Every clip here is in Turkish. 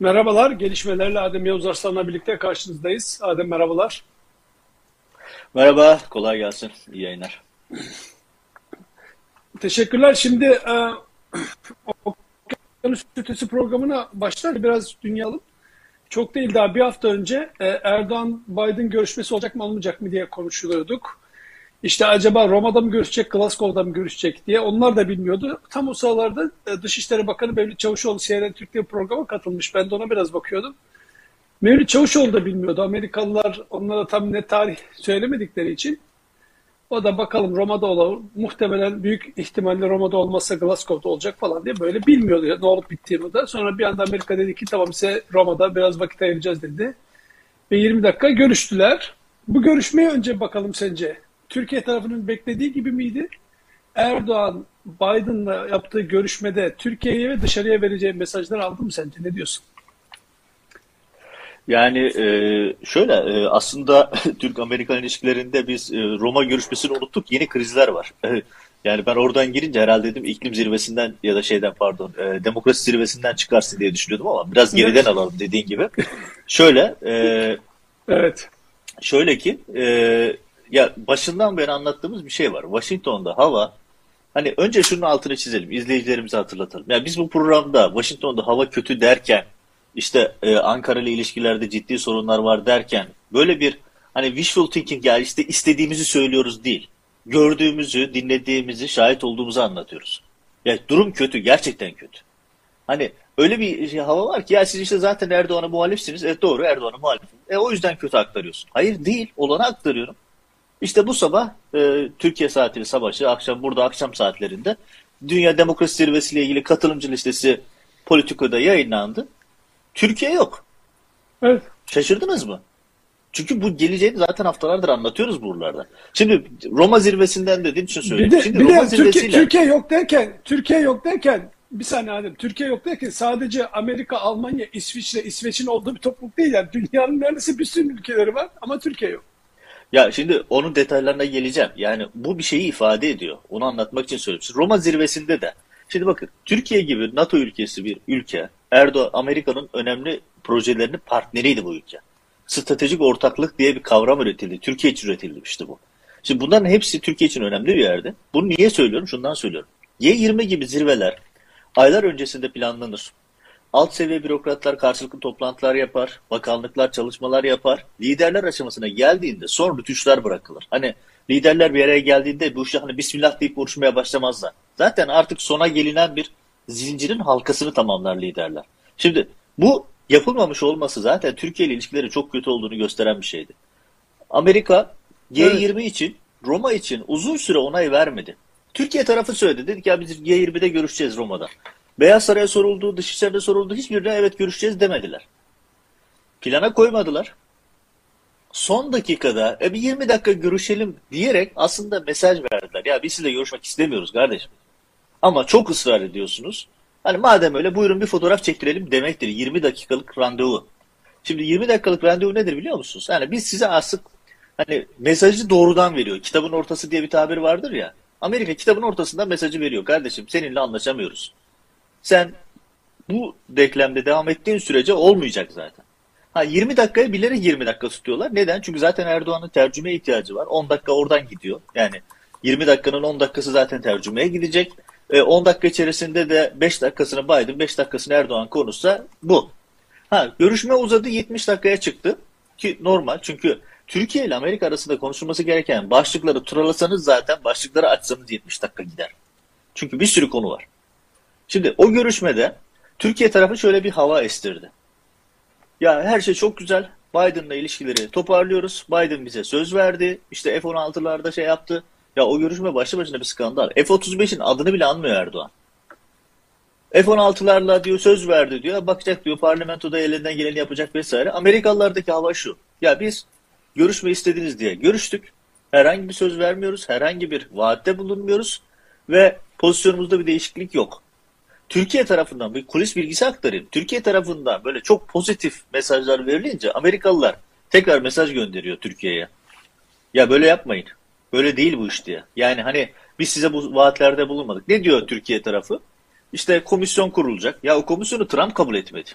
Merhabalar, gelişmelerle Adem Yavuz Arslan'la birlikte karşınızdayız. Adem merhabalar. Merhaba, kolay gelsin. İyi yayınlar. Teşekkürler. Şimdi e, Okyanus Ötesi programına başlar biraz dünyalı. Çok değil daha bir hafta önce e, Erdoğan-Biden görüşmesi olacak mı olmayacak mı diye konuşuluyorduk. İşte acaba Roma'da mı görüşecek, Glasgow'da mı görüşecek diye onlar da bilmiyordu. Tam o sıralarda e, Dışişleri Bakanı Mevlüt Çavuşoğlu CNN Türkiye programa katılmış. Ben de ona biraz bakıyordum. Mevlüt Çavuşoğlu da bilmiyordu. Amerikalılar onlara tam net tarih söylemedikleri için. O da bakalım Roma'da olur. Muhtemelen büyük ihtimalle Roma'da olmazsa Glasgow'da olacak falan diye böyle bilmiyordu ya, ne olup bittiğini de. Sonra bir anda Amerika dedi ki tamam size Roma'da biraz vakit ayıracağız dedi. Ve 20 dakika görüştüler. Bu görüşmeye önce bakalım sence. Türkiye tarafının beklediği gibi miydi? Erdoğan Biden'la yaptığı görüşmede Türkiye'ye ve dışarıya vereceği mesajlar aldı mı sence? Ne diyorsun? Yani e, şöyle e, aslında Türk-Amerikan ilişkilerinde biz e, Roma görüşmesini unuttuk. Yeni krizler var. Yani ben oradan girince herhalde dedim iklim zirvesinden ya da şeyden pardon demokrasi zirvesinden çıkarsın diye düşünüyordum ama biraz geriden evet. alalım dediğin gibi. Şöyle evet. Şöyle ki ya başından beri anlattığımız bir şey var. Washington'da hava hani önce şunun altını çizelim. izleyicilerimize hatırlatalım. Yani biz bu programda Washington'da hava kötü derken işte e, Ankara ile ilişkilerde ciddi sorunlar var derken böyle bir hani wishful thinking yani işte istediğimizi söylüyoruz değil. Gördüğümüzü, dinlediğimizi, şahit olduğumuzu anlatıyoruz. Yani durum kötü, gerçekten kötü. Hani öyle bir şey, hava var ki ya siz işte zaten Erdoğan'a muhalifsiniz. Evet doğru Erdoğan'a muhalifim. E o yüzden kötü aktarıyorsun. Hayır değil, olanı aktarıyorum. İşte bu sabah e, Türkiye saatiyle savaşı, akşam burada akşam saatlerinde Dünya Demokrasi Zirvesi ile ilgili katılımcı listesi Politiko'da yayınlandı. Türkiye yok. Evet. Şaşırdınız mı? Çünkü bu geleceğini zaten haftalardır anlatıyoruz buralarda. Şimdi Roma zirvesinden dediğim için söyleyeyim. Bir de, Şimdi bir Roma de zirvesiyle... Türkiye, Türkiye yok derken, Türkiye yok derken bir saniye Adem. Türkiye yok derken sadece Amerika, Almanya, İsviçre, İsveç'in olduğu bir topluluk değil. Yani dünyanın neredeyse bir sürü ülkeleri var ama Türkiye yok. Ya şimdi onun detaylarına geleceğim. Yani bu bir şeyi ifade ediyor. Onu anlatmak için söylüyorum. Roma zirvesinde de. Şimdi bakın Türkiye gibi NATO ülkesi bir ülke. Erdoğan Amerika'nın önemli projelerinin partneriydi bu ülke. Stratejik ortaklık diye bir kavram üretildi. Türkiye için üretilmişti bu. Şimdi bunların hepsi Türkiye için önemli bir yerde. Bunu niye söylüyorum? Şundan söylüyorum. Y20 gibi zirveler aylar öncesinde planlanır. Alt seviye bürokratlar karşılıklı toplantılar yapar, bakanlıklar çalışmalar yapar. Liderler aşamasına geldiğinde son rütuşlar bırakılır. Hani liderler bir araya geldiğinde bu işe hani bismillah deyip konuşmaya başlamazlar. Zaten artık sona gelinen bir zincirin halkasını tamamlar liderler. Şimdi bu yapılmamış olması zaten Türkiye ile ilişkileri çok kötü olduğunu gösteren bir şeydi. Amerika G20 evet. için, Roma için uzun süre onay vermedi. Türkiye tarafı söyledi. Dedik ya biz G20'de görüşeceğiz Roma'da. Beyaz Saray'a soruldu, Dışişleri'ne soruldu. Hiçbirine evet görüşeceğiz demediler. Plana koymadılar. Son dakikada e bir 20 dakika görüşelim diyerek aslında mesaj verdiler. Ya biz sizinle görüşmek istemiyoruz kardeşim. Ama çok ısrar ediyorsunuz. Hani madem öyle buyurun bir fotoğraf çektirelim demektir. 20 dakikalık randevu. Şimdi 20 dakikalık randevu nedir biliyor musunuz? Yani biz size asık hani mesajı doğrudan veriyor. Kitabın ortası diye bir tabir vardır ya. Amerika kitabın ortasında mesajı veriyor. Kardeşim seninle anlaşamıyoruz. Sen bu denklemde devam ettiğin sürece olmayacak zaten. Ha 20 dakikaya bilerek 20 dakika tutuyorlar. Neden? Çünkü zaten Erdoğan'ın tercüme ihtiyacı var. 10 dakika oradan gidiyor. Yani 20 dakikanın 10 dakikası zaten tercümeye gidecek. 10 e, dakika içerisinde de 5 dakikasını Biden, 5 dakikasını Erdoğan konuşsa bu. Ha, görüşme uzadı 70 dakikaya çıktı ki normal çünkü Türkiye ile Amerika arasında konuşulması gereken başlıkları turalasanız zaten başlıkları açsanız 70 dakika gider. Çünkü bir sürü konu var. Şimdi o görüşmede Türkiye tarafı şöyle bir hava estirdi. Ya her şey çok güzel. Biden'la ilişkileri toparlıyoruz. Biden bize söz verdi. İşte F-16'larda şey yaptı. Ya o görüşme başlı başına bir skandal. F-35'in adını bile anmıyor Erdoğan. F-16'larla diyor söz verdi diyor. Bakacak diyor parlamentoda elinden geleni yapacak vesaire. Amerikalılardaki hava şu. Ya biz görüşme istediniz diye görüştük. Herhangi bir söz vermiyoruz. Herhangi bir vaatte bulunmuyoruz. Ve pozisyonumuzda bir değişiklik yok. Türkiye tarafından bir kulis bilgisi aktarayım. Türkiye tarafından böyle çok pozitif mesajlar verilince Amerikalılar tekrar mesaj gönderiyor Türkiye'ye. Ya böyle yapmayın. Böyle değil bu iş diye. Yani hani biz size bu vaatlerde bulunmadık. Ne diyor Türkiye tarafı? İşte komisyon kurulacak. Ya o komisyonu Trump kabul etmedi.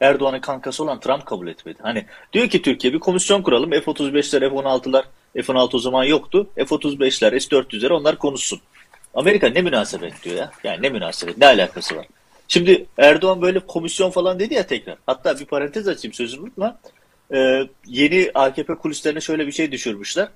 Erdoğan'ın kankası olan Trump kabul etmedi. Hani diyor ki Türkiye bir komisyon kuralım. F-35'ler, F-16'lar, F-16 o zaman yoktu. F-35'ler, S-400'ler onlar konuşsun. Amerika ne münasebet diyor ya. Yani ne münasebet, ne alakası var? Şimdi Erdoğan böyle komisyon falan dedi ya tekrar. Hatta bir parantez açayım sözünü unutma. Ee, yeni AKP kulislerine şöyle bir şey düşürmüşler.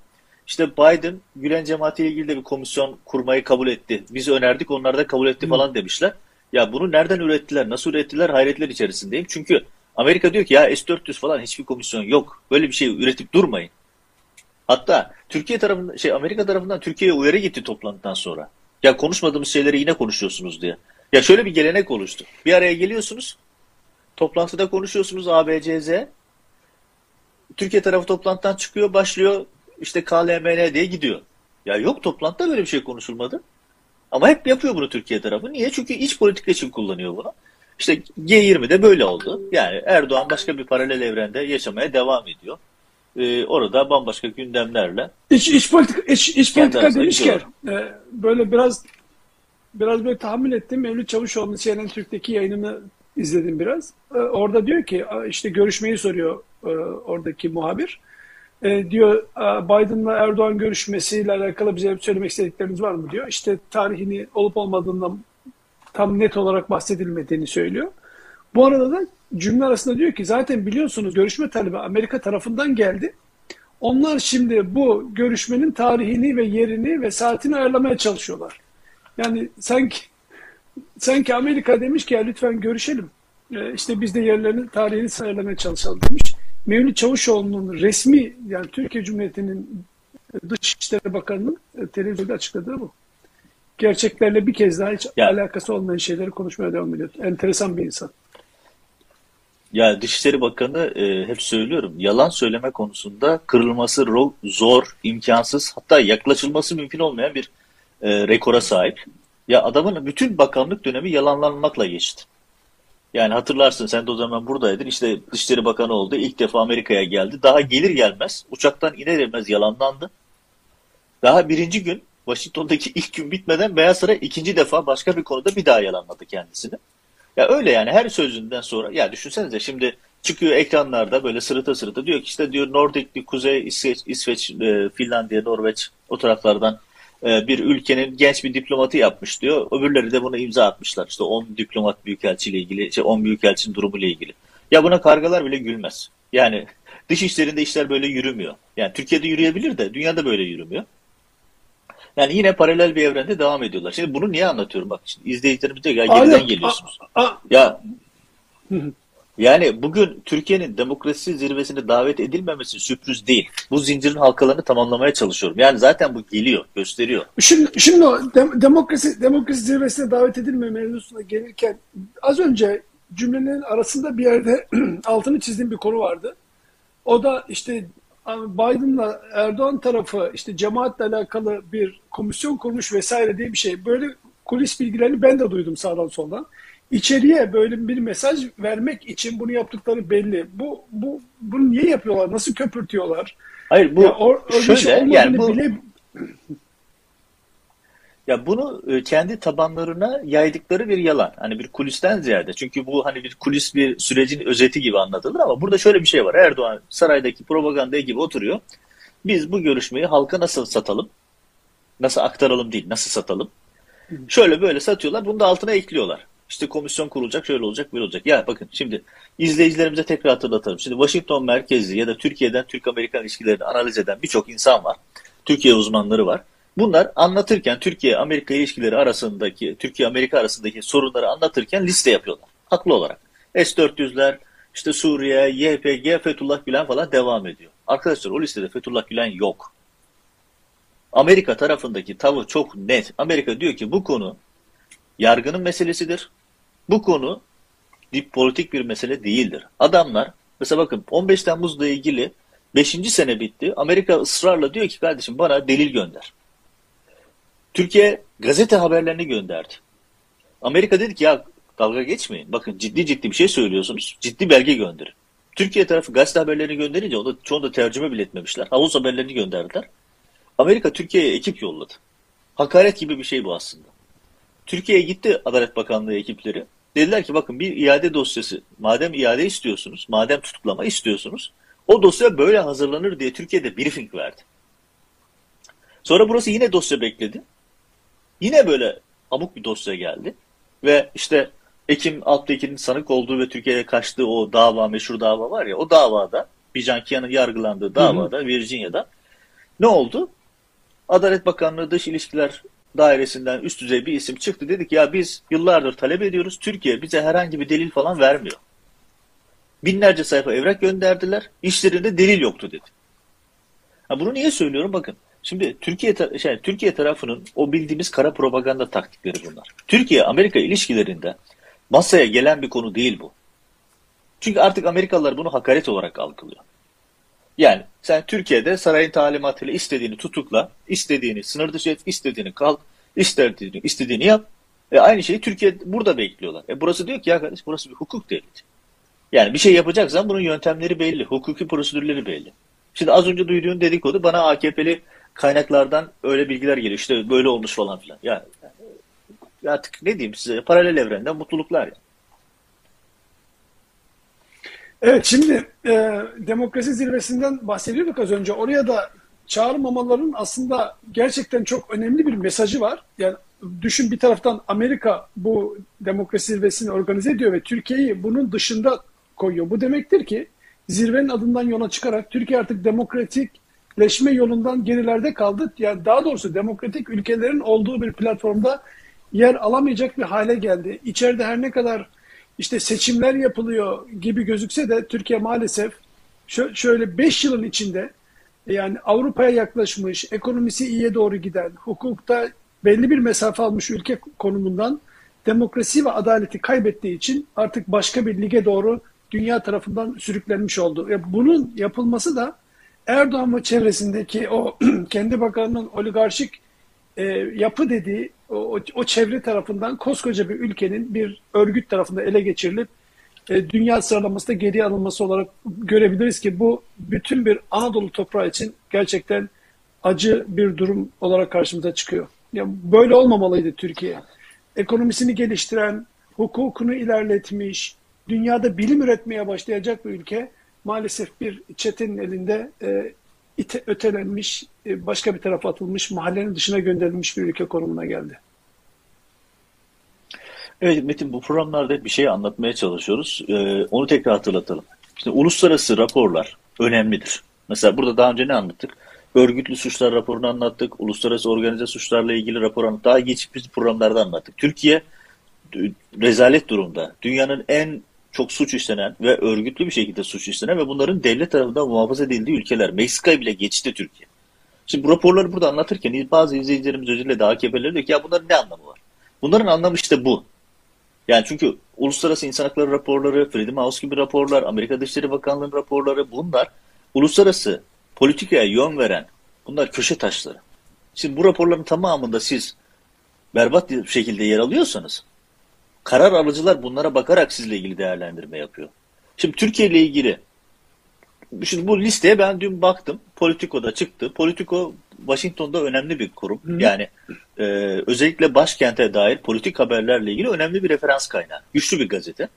İşte Biden Gülen cemaatiyle ilgili de bir komisyon kurmayı kabul etti. Biz önerdik onlar da kabul etti falan demişler. Ya bunu nereden ürettiler, nasıl ürettiler hayretler içerisindeyim. Çünkü Amerika diyor ki ya S-400 falan hiçbir komisyon yok. Böyle bir şey üretip durmayın. Hatta Türkiye tarafından, şey Amerika tarafından Türkiye'ye uyarı gitti toplantıdan sonra. Ya konuşmadığımız şeyleri yine konuşuyorsunuz diye. Ya şöyle bir gelenek oluştu. Bir araya geliyorsunuz, toplantıda konuşuyorsunuz ABCZ. Türkiye tarafı toplantıdan çıkıyor, başlıyor işte KLMN diye gidiyor. Ya yok toplantıda böyle bir şey konuşulmadı. Ama hep yapıyor bunu Türkiye tarafı. Niye? Çünkü iç politika için kullanıyor bunu. İşte G20'de böyle oldu. Yani Erdoğan başka bir paralel evrende yaşamaya devam ediyor. Ee, orada bambaşka gündemlerle. İç, iç politika, iç, iç politika demişken e, böyle biraz biraz böyle tahmin ettim. Mevlüt Çavuşoğlu'nun CNN Türk'teki yayınını izledim biraz. E, orada diyor ki işte görüşmeyi soruyor e, oradaki muhabir. E, diyor e, Biden'la Erdoğan görüşmesiyle alakalı bize söylemek istedikleriniz var mı diyor. İşte tarihini olup olmadığından tam net olarak bahsedilmediğini söylüyor. Bu arada da cümle arasında diyor ki zaten biliyorsunuz görüşme talebi Amerika tarafından geldi. Onlar şimdi bu görüşmenin tarihini ve yerini ve saatini ayarlamaya çalışıyorlar. Yani sanki sanki Amerika demiş ki ya lütfen görüşelim. E, işte biz de yerlerini, tarihini ayarlamaya çalışalım demiş. Mevlüt Çavuşoğlu'nun resmi yani Türkiye Cumhuriyeti'nin Dışişleri Bakanı'nın e, televizyonda açıkladığı bu. Gerçeklerle bir kez daha hiç Ya- alakası olmayan şeyleri konuşmaya devam ediyor. Enteresan bir insan. Ya Dışişleri Bakanı e, hep söylüyorum yalan söyleme konusunda kırılması zor, imkansız hatta yaklaşılması mümkün olmayan bir e, rekora sahip. Ya adamın bütün bakanlık dönemi yalanlanmakla geçti. Yani hatırlarsın sen de o zaman buradaydın. İşte Dışişleri Bakanı oldu. İlk defa Amerika'ya geldi. Daha gelir gelmez uçaktan iner inmez yalanlandı. Daha birinci gün Washington'daki ilk gün bitmeden Beyaz Saray ikinci defa başka bir konuda bir daha yalanladı kendisini. Ya öyle yani her sözünden sonra ya düşünsenize şimdi çıkıyor ekranlarda böyle sırıta sırıta diyor ki işte diyor Nordik, Kuzey, İsveç, İsveç e, Finlandiya, Norveç o taraflardan e, bir ülkenin genç bir diplomatı yapmış diyor. Öbürleri de buna imza atmışlar. İşte 10 diplomat büyükelçiyle ilgili, işte 10 büyükelçinin durumuyla ilgili. Ya buna kargalar bile gülmez. Yani dış işlerinde işler böyle yürümüyor. Yani Türkiye'de yürüyebilir de dünyada böyle yürümüyor. Yani yine paralel bir evrende devam ediyorlar. Şimdi bunu niye anlatıyorum? Bak şimdi izleyicilerimiz diyor ya geriden Alo, geliyorsunuz. a- a- Ya yani bugün Türkiye'nin demokrasi zirvesine davet edilmemesi sürpriz değil. Bu zincirin halkalarını tamamlamaya çalışıyorum. Yani zaten bu geliyor, gösteriyor. Şimdi, şimdi o dem- demokrasi demokrasi zirvesine davet edilme mevzusuna gelirken az önce cümlelerin arasında bir yerde altını çizdiğim bir konu vardı. O da işte Biden'la Erdoğan tarafı işte cemaatle alakalı bir komisyon kurmuş vesaire diye bir şey. Böyle kulis bilgilerini ben de duydum sağdan soldan. İçeriye böyle bir mesaj vermek için bunu yaptıkları belli. Bu bu bunu niye yapıyorlar? Nasıl köpürtüyorlar? Hayır bu Ya or- şey şöyle olmadığını yani bu bile ya bunu e, kendi tabanlarına yaydıkları bir yalan. Hani bir kulisten ziyade. Çünkü bu hani bir kulis bir sürecin özeti gibi anlatılır ama burada şöyle bir şey var. Erdoğan saraydaki propaganda gibi oturuyor. Biz bu görüşmeyi halka nasıl satalım? Nasıl aktaralım değil, nasıl satalım? Şöyle böyle satıyorlar. Bunu da altına ekliyorlar. İşte komisyon kurulacak, şöyle olacak, böyle olacak. Ya bakın şimdi izleyicilerimize tekrar hatırlatalım. Şimdi Washington merkezli ya da Türkiye'den Türk-Amerikan ilişkilerini analiz eden birçok insan var. Türkiye uzmanları var. Bunlar anlatırken Türkiye-Amerika ilişkileri arasındaki, Türkiye-Amerika arasındaki sorunları anlatırken liste yapıyorlar. Haklı olarak. S-400'ler, işte Suriye, YPG, Fethullah Gülen falan devam ediyor. Arkadaşlar o listede Fethullah Gülen yok. Amerika tarafındaki tavır çok net. Amerika diyor ki bu konu yargının meselesidir. Bu konu dip politik bir mesele değildir. Adamlar mesela bakın 15 Temmuz'la ilgili 5. sene bitti. Amerika ısrarla diyor ki kardeşim bana delil gönder. Türkiye gazete haberlerini gönderdi. Amerika dedi ki ya dalga geçmeyin. Bakın ciddi ciddi bir şey söylüyorsunuz. Ciddi belge gönderin. Türkiye tarafı gazete haberlerini gönderince onu çoğunu da tercüme bile etmemişler. Havuz haberlerini gönderdiler. Amerika Türkiye'ye ekip yolladı. Hakaret gibi bir şey bu aslında. Türkiye'ye gitti Adalet Bakanlığı ekipleri. Dediler ki bakın bir iade dosyası madem iade istiyorsunuz, madem tutuklama istiyorsunuz o dosya böyle hazırlanır diye Türkiye'de briefing verdi. Sonra burası yine dosya bekledi. Yine böyle amuk bir dosya geldi. Ve işte Ekim Alptekin'in sanık olduğu ve Türkiye'ye kaçtığı o dava, meşhur dava var ya, o davada, Bijan Kia'nın yargılandığı davada, hı hı. Virginia'da ne oldu? Adalet Bakanlığı Dış İlişkiler Dairesi'nden üst düzey bir isim çıktı. Dedik ya biz yıllardır talep ediyoruz. Türkiye bize herhangi bir delil falan vermiyor. Binlerce sayfa evrak gönderdiler. İşlerinde delil yoktu dedi. Ha bunu niye söylüyorum? Bakın Şimdi Türkiye şey, Türkiye tarafının o bildiğimiz kara propaganda taktikleri bunlar. Türkiye Amerika ilişkilerinde masaya gelen bir konu değil bu. Çünkü artık Amerikalılar bunu hakaret olarak algılıyor. Yani sen Türkiye'de sarayın talimatıyla istediğini tutukla, istediğini sınır dışı et, istediğini kal, istediğini, istediğini yap. E aynı şeyi Türkiye burada bekliyorlar. E burası diyor ki ya kardeş burası bir hukuk devleti. Yani bir şey yapacaksan bunun yöntemleri belli, hukuki prosedürleri belli. Şimdi az önce duyduğun dedikodu bana AKP'li kaynaklardan öyle bilgiler geliyor. İşte böyle olmuş falan filan. Ya, ya artık ne diyeyim size paralel evrende mutluluklar ya. Evet şimdi e, demokrasi zirvesinden bahsediyorduk az önce. Oraya da çağırmamaların aslında gerçekten çok önemli bir mesajı var. Yani düşün bir taraftan Amerika bu demokrasi zirvesini organize ediyor ve Türkiye'yi bunun dışında koyuyor. Bu demektir ki zirvenin adından yola çıkarak Türkiye artık demokratik leşme yolundan gerilerde kaldı. Yani daha doğrusu demokratik ülkelerin olduğu bir platformda yer alamayacak bir hale geldi. İçeride her ne kadar işte seçimler yapılıyor gibi gözükse de Türkiye maalesef şöyle 5 yılın içinde yani Avrupa'ya yaklaşmış, ekonomisi iyiye doğru giden, hukukta belli bir mesafe almış ülke konumundan demokrasi ve adaleti kaybettiği için artık başka bir lige doğru dünya tarafından sürüklenmiş oldu. Bunun yapılması da Erdoğan ve çevresindeki o kendi bakanının oligarşik e, yapı dediği o, o çevre tarafından koskoca bir ülkenin bir örgüt tarafından ele geçirilip e, dünya sıralamasında geri alınması olarak görebiliriz ki bu bütün bir Anadolu toprağı için gerçekten acı bir durum olarak karşımıza çıkıyor. Yani böyle olmamalıydı Türkiye. Ekonomisini geliştiren, hukukunu ilerletmiş, dünyada bilim üretmeye başlayacak bir ülke maalesef bir çetenin elinde e, ite, ötelenmiş, e, başka bir tarafa atılmış, mahallenin dışına gönderilmiş bir ülke konumuna geldi. Evet Metin bu programlarda bir şey anlatmaya çalışıyoruz. Ee, onu tekrar hatırlatalım. İşte uluslararası raporlar önemlidir. Mesela burada daha önce ne anlattık? Örgütlü suçlar raporunu anlattık. Uluslararası organize suçlarla ilgili rapor anlattık. Daha geçmiş programlarda anlattık. Türkiye rezalet durumda. Dünyanın en çok suç işlenen ve örgütlü bir şekilde suç işlenen ve bunların devlet tarafından muhafaza edildiği ülkeler. Meksika bile geçti Türkiye. Şimdi bu raporları burada anlatırken bazı izleyicilerimiz özellikle de AKP'leri diyor ki ya bunların ne anlamı var? Bunların anlamı işte bu. Yani çünkü uluslararası insan hakları raporları, Freedom House gibi raporlar, Amerika Dışişleri Bakanlığı'nın raporları bunlar uluslararası politikaya yön veren bunlar köşe taşları. Şimdi bu raporların tamamında siz berbat bir şekilde yer alıyorsanız karar alıcılar bunlara bakarak sizle ilgili değerlendirme yapıyor. Şimdi Türkiye ile ilgili Şimdi bu listeye ben dün baktım. Politico'da çıktı. Politico Washington'da önemli bir kurum. Hı. Yani e, özellikle başkente dair politik haberlerle ilgili önemli bir referans kaynağı. Güçlü bir gazete.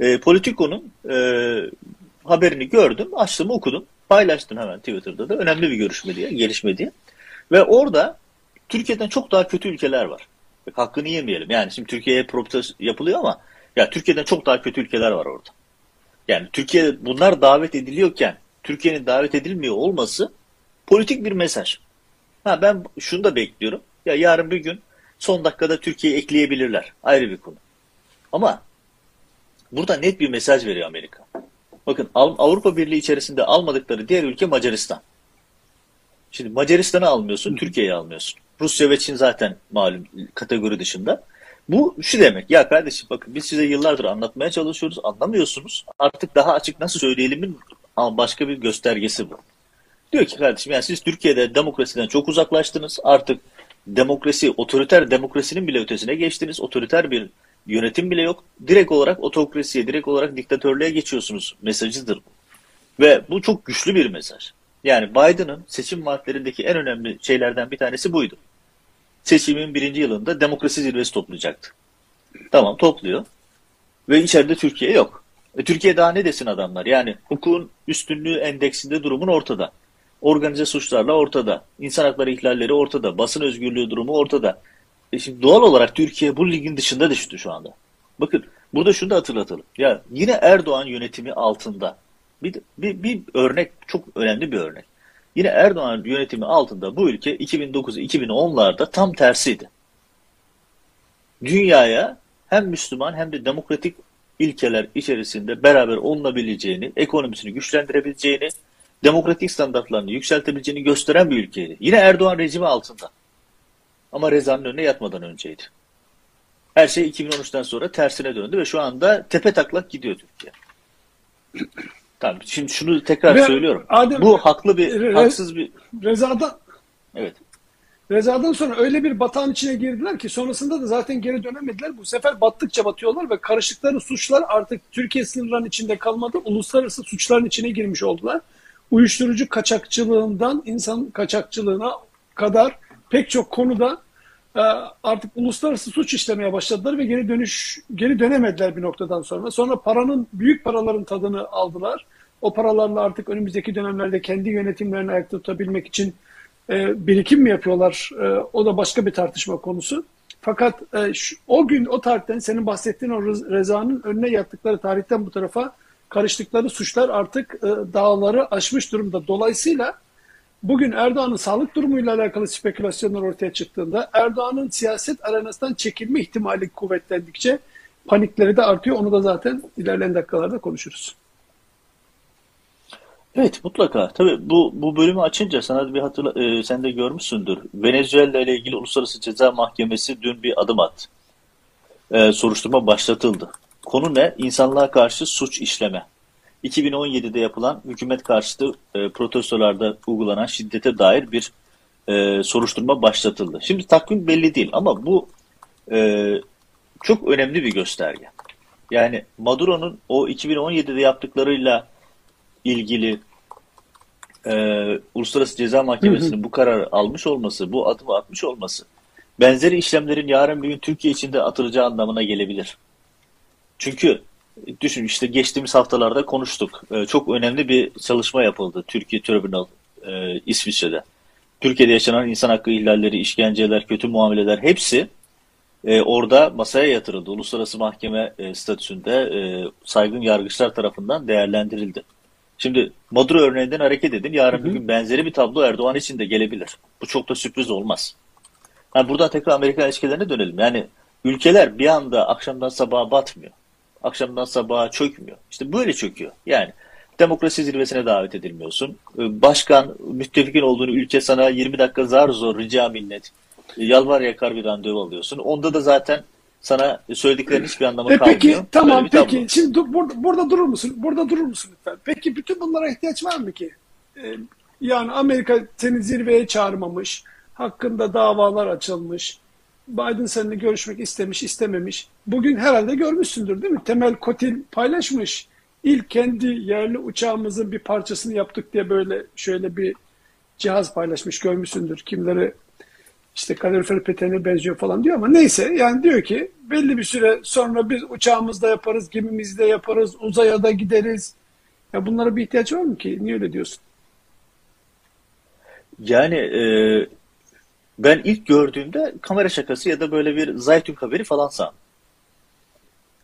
E, Politico'nun e, haberini gördüm, açtım, okudum. Paylaştım hemen Twitter'da da. Önemli bir görüşme diye, gelişme diye. Ve orada Türkiye'den çok daha kötü ülkeler var. Hakkını yemeyelim. Yani şimdi Türkiye'ye propaganda yapılıyor ama ya Türkiye'den çok daha kötü ülkeler var orada. Yani Türkiye bunlar davet ediliyorken Türkiye'nin davet edilmiyor olması politik bir mesaj. Ha ben şunu da bekliyorum. Ya yarın bir gün son dakikada Türkiye ekleyebilirler. Ayrı bir konu. Ama burada net bir mesaj veriyor Amerika. Bakın Avrupa Birliği içerisinde almadıkları diğer ülke Macaristan. Şimdi Macaristan'ı almıyorsun, Türkiye'yi almıyorsun. Rusya ve Çin zaten malum kategori dışında. Bu şu demek ya kardeşim bakın biz size yıllardır anlatmaya çalışıyoruz anlamıyorsunuz. Artık daha açık nasıl söyleyelimin başka bir göstergesi bu. Diyor ki kardeşim yani siz Türkiye'de demokrasiden çok uzaklaştınız. Artık demokrasi, otoriter demokrasinin bile ötesine geçtiniz. Otoriter bir yönetim bile yok. Direkt olarak otokrasiye, direkt olarak diktatörlüğe geçiyorsunuz mesajıdır bu. Ve bu çok güçlü bir mesaj. Yani Biden'ın seçim vaatlerindeki en önemli şeylerden bir tanesi buydu seçimin birinci yılında demokrasi zirvesi toplayacaktı. Tamam topluyor. Ve içeride Türkiye yok. E, Türkiye daha ne desin adamlar? Yani hukukun üstünlüğü endeksinde durumun ortada. Organize suçlarla ortada. İnsan hakları ihlalleri ortada. Basın özgürlüğü durumu ortada. E şimdi doğal olarak Türkiye bu ligin dışında düştü şu anda. Bakın burada şunu da hatırlatalım. Ya yine Erdoğan yönetimi altında bir, bir, bir örnek çok önemli bir örnek. Yine Erdoğan yönetimi altında bu ülke 2009-2010'larda tam tersiydi. Dünyaya hem Müslüman hem de demokratik ilkeler içerisinde beraber olunabileceğini, ekonomisini güçlendirebileceğini, demokratik standartlarını yükseltebileceğini gösteren bir ülkeydi. Yine Erdoğan rejimi altında. Ama Reza'nın önüne yatmadan önceydi. Her şey 2013'ten sonra tersine döndü ve şu anda tepe taklak gidiyor Türkiye. Tamam, şimdi şunu tekrar Ve söylüyorum. Adem- Bu haklı bir, Re- haksız bir, Reza'dan evet. Reza'dan sonra öyle bir batağın içine girdiler ki sonrasında da zaten geri dönemediler. Bu sefer battıkça batıyorlar ve karıştıkları suçlar artık Türkiye sınırlarının içinde kalmadı. Uluslararası suçların içine girmiş oldular. Uyuşturucu kaçakçılığından insan kaçakçılığına kadar pek çok konuda artık uluslararası suç işlemeye başladılar ve geri dönüş geri dönemediler bir noktadan sonra. Sonra paranın büyük paraların tadını aldılar. O paralarla artık önümüzdeki dönemlerde kendi yönetimlerini ayakta tutabilmek için e, birikim mi yapıyorlar? E, o da başka bir tartışma konusu. Fakat e, o gün o tarihten senin bahsettiğin o Reza'nın önüne yattıkları tarihten bu tarafa karıştıkları suçlar artık dağları aşmış durumda. Dolayısıyla bugün Erdoğan'ın sağlık durumuyla alakalı spekülasyonlar ortaya çıktığında Erdoğan'ın siyaset arenasından çekilme ihtimali kuvvetlendikçe panikleri de artıyor. Onu da zaten ilerleyen dakikalarda konuşuruz. Evet mutlaka. Tabii bu bu bölümü açınca sana bir hatırla e, sen de görmüşsündür. Venezuela ile ilgili Uluslararası Ceza Mahkemesi dün bir adım attı. E, soruşturma başlatıldı. Konu ne? İnsanlığa karşı suç işleme. 2017'de yapılan hükümet karşıtı e, protestolarda uygulanan şiddete dair bir e, soruşturma başlatıldı. Şimdi takvim belli değil ama bu e, çok önemli bir gösterge. Yani Maduro'nun o 2017'de yaptıklarıyla ilgili e, Uluslararası Ceza Mahkemesi'nin bu kararı almış olması, bu adımı atmış olması, benzeri işlemlerin yarın bir gün Türkiye içinde atılacağı anlamına gelebilir. Çünkü düşün işte geçtiğimiz haftalarda konuştuk. E, çok önemli bir çalışma yapıldı Türkiye Tribunal e, İsviçre'de. Türkiye'de yaşanan insan hakkı ihlalleri, işkenceler, kötü muameleler hepsi e, orada masaya yatırıldı. Uluslararası mahkeme e, statüsünde e, saygın yargıçlar tarafından değerlendirildi. Şimdi Maduro örneğinden hareket edin. Yarın bir gün benzeri bir tablo Erdoğan için de gelebilir. Bu çok da sürpriz olmaz. Yani buradan tekrar Amerika ilişkilerine dönelim. Yani ülkeler bir anda akşamdan sabaha batmıyor. Akşamdan sabaha çökmüyor. İşte böyle çöküyor. Yani demokrasi zirvesine davet edilmiyorsun. Ee, Başkan, müttefikin olduğunu ülke sana 20 dakika zar zor rica minnet. Yalvar yakar bir randevu alıyorsun. Onda da zaten sana söylediklerin hiçbir anlamı E kalmıyor. peki tamam bir tablo. peki şimdi dur- burada, burada durur musun? Burada durur musun lütfen? Peki bütün bunlara ihtiyaç var mı ki? E, yani Amerika seni zirveye çağırmamış, hakkında davalar açılmış, Biden seninle görüşmek istemiş, istememiş. Bugün herhalde görmüşsündür değil mi? Temel Kotil paylaşmış. İlk kendi yerli uçağımızın bir parçasını yaptık diye böyle şöyle bir cihaz paylaşmış görmüşsündür. Kimleri işte kalorifer peteğine benziyor falan diyor ama neyse yani diyor ki belli bir süre sonra biz uçağımızda yaparız, gemimizde yaparız, uzaya da gideriz. Ya bunlara bir ihtiyaç var mı ki? Niye öyle diyorsun? Yani e, ben ilk gördüğümde kamera şakası ya da böyle bir Zaytun haberi falan sandım.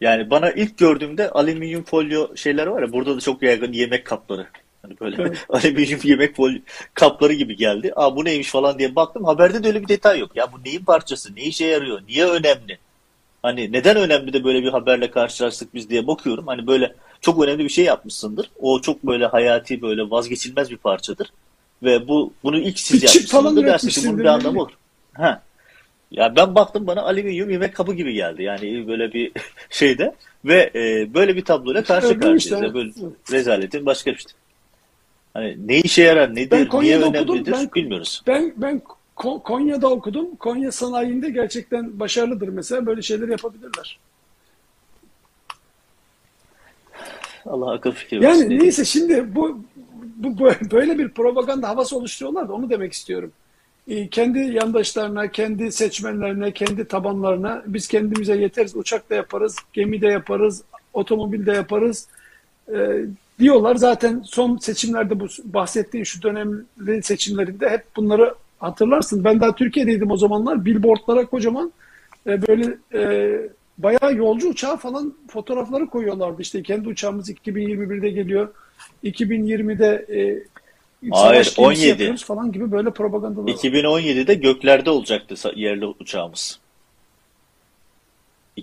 Yani bana ilk gördüğümde alüminyum folyo şeyler var ya burada da çok yaygın yemek kapları. Hani böyle Evet. alüminyum yemek folyo kapları gibi geldi. Aa bu neymiş falan diye baktım. Haberde de öyle bir detay yok. Ya bu neyin parçası? Ne işe yarıyor? Niye önemli? Hani neden önemli de böyle bir haberle karşılaştık biz diye bakıyorum. Hani böyle çok önemli bir şey yapmışsındır. O çok böyle hayati böyle vazgeçilmez bir parçadır. Ve bu bunu ilk siz Bir falan dersin ki bunun bir anlamı olur. Ha. Ya ben baktım bana alüminyum yemek kabı gibi geldi. Yani böyle bir şeyde ve e, böyle bir tabloyla karşı karşıyayız. Ya Böyle rezaletin başka bir şey. Hani ne işe yarar, nedir, Ben niye Konya'da okudum. önemlidir Ben, bilmiyoruz. ben, ben Ko- Konya'da okudum. Konya sanayinde gerçekten başarılıdır mesela. Böyle şeyler yapabilirler. Allah akıl fikir versin. Yani ne neyse şimdi bu, bu böyle bir propaganda havası oluşturuyorlar da onu demek istiyorum. e, kendi yandaşlarına, kendi seçmenlerine, kendi tabanlarına biz kendimize yeteriz. Uçakta yaparız, gemide yaparız, otomobilde yaparız e, diyorlar. Zaten son seçimlerde bu bahsettiğin şu dönemli seçimlerinde hep bunları hatırlarsın. Ben daha Türkiye'deydim o zamanlar. Billboardlara kocaman e, böyle e, bayağı yolcu uçağı falan fotoğrafları koyuyorlardı. İşte kendi uçağımız 2021'de geliyor. 2020'de e, Hayır, savaş gemisi 17. yapıyoruz falan gibi böyle propagandalar. 2017'de göklerde olacaktı yerli uçağımız.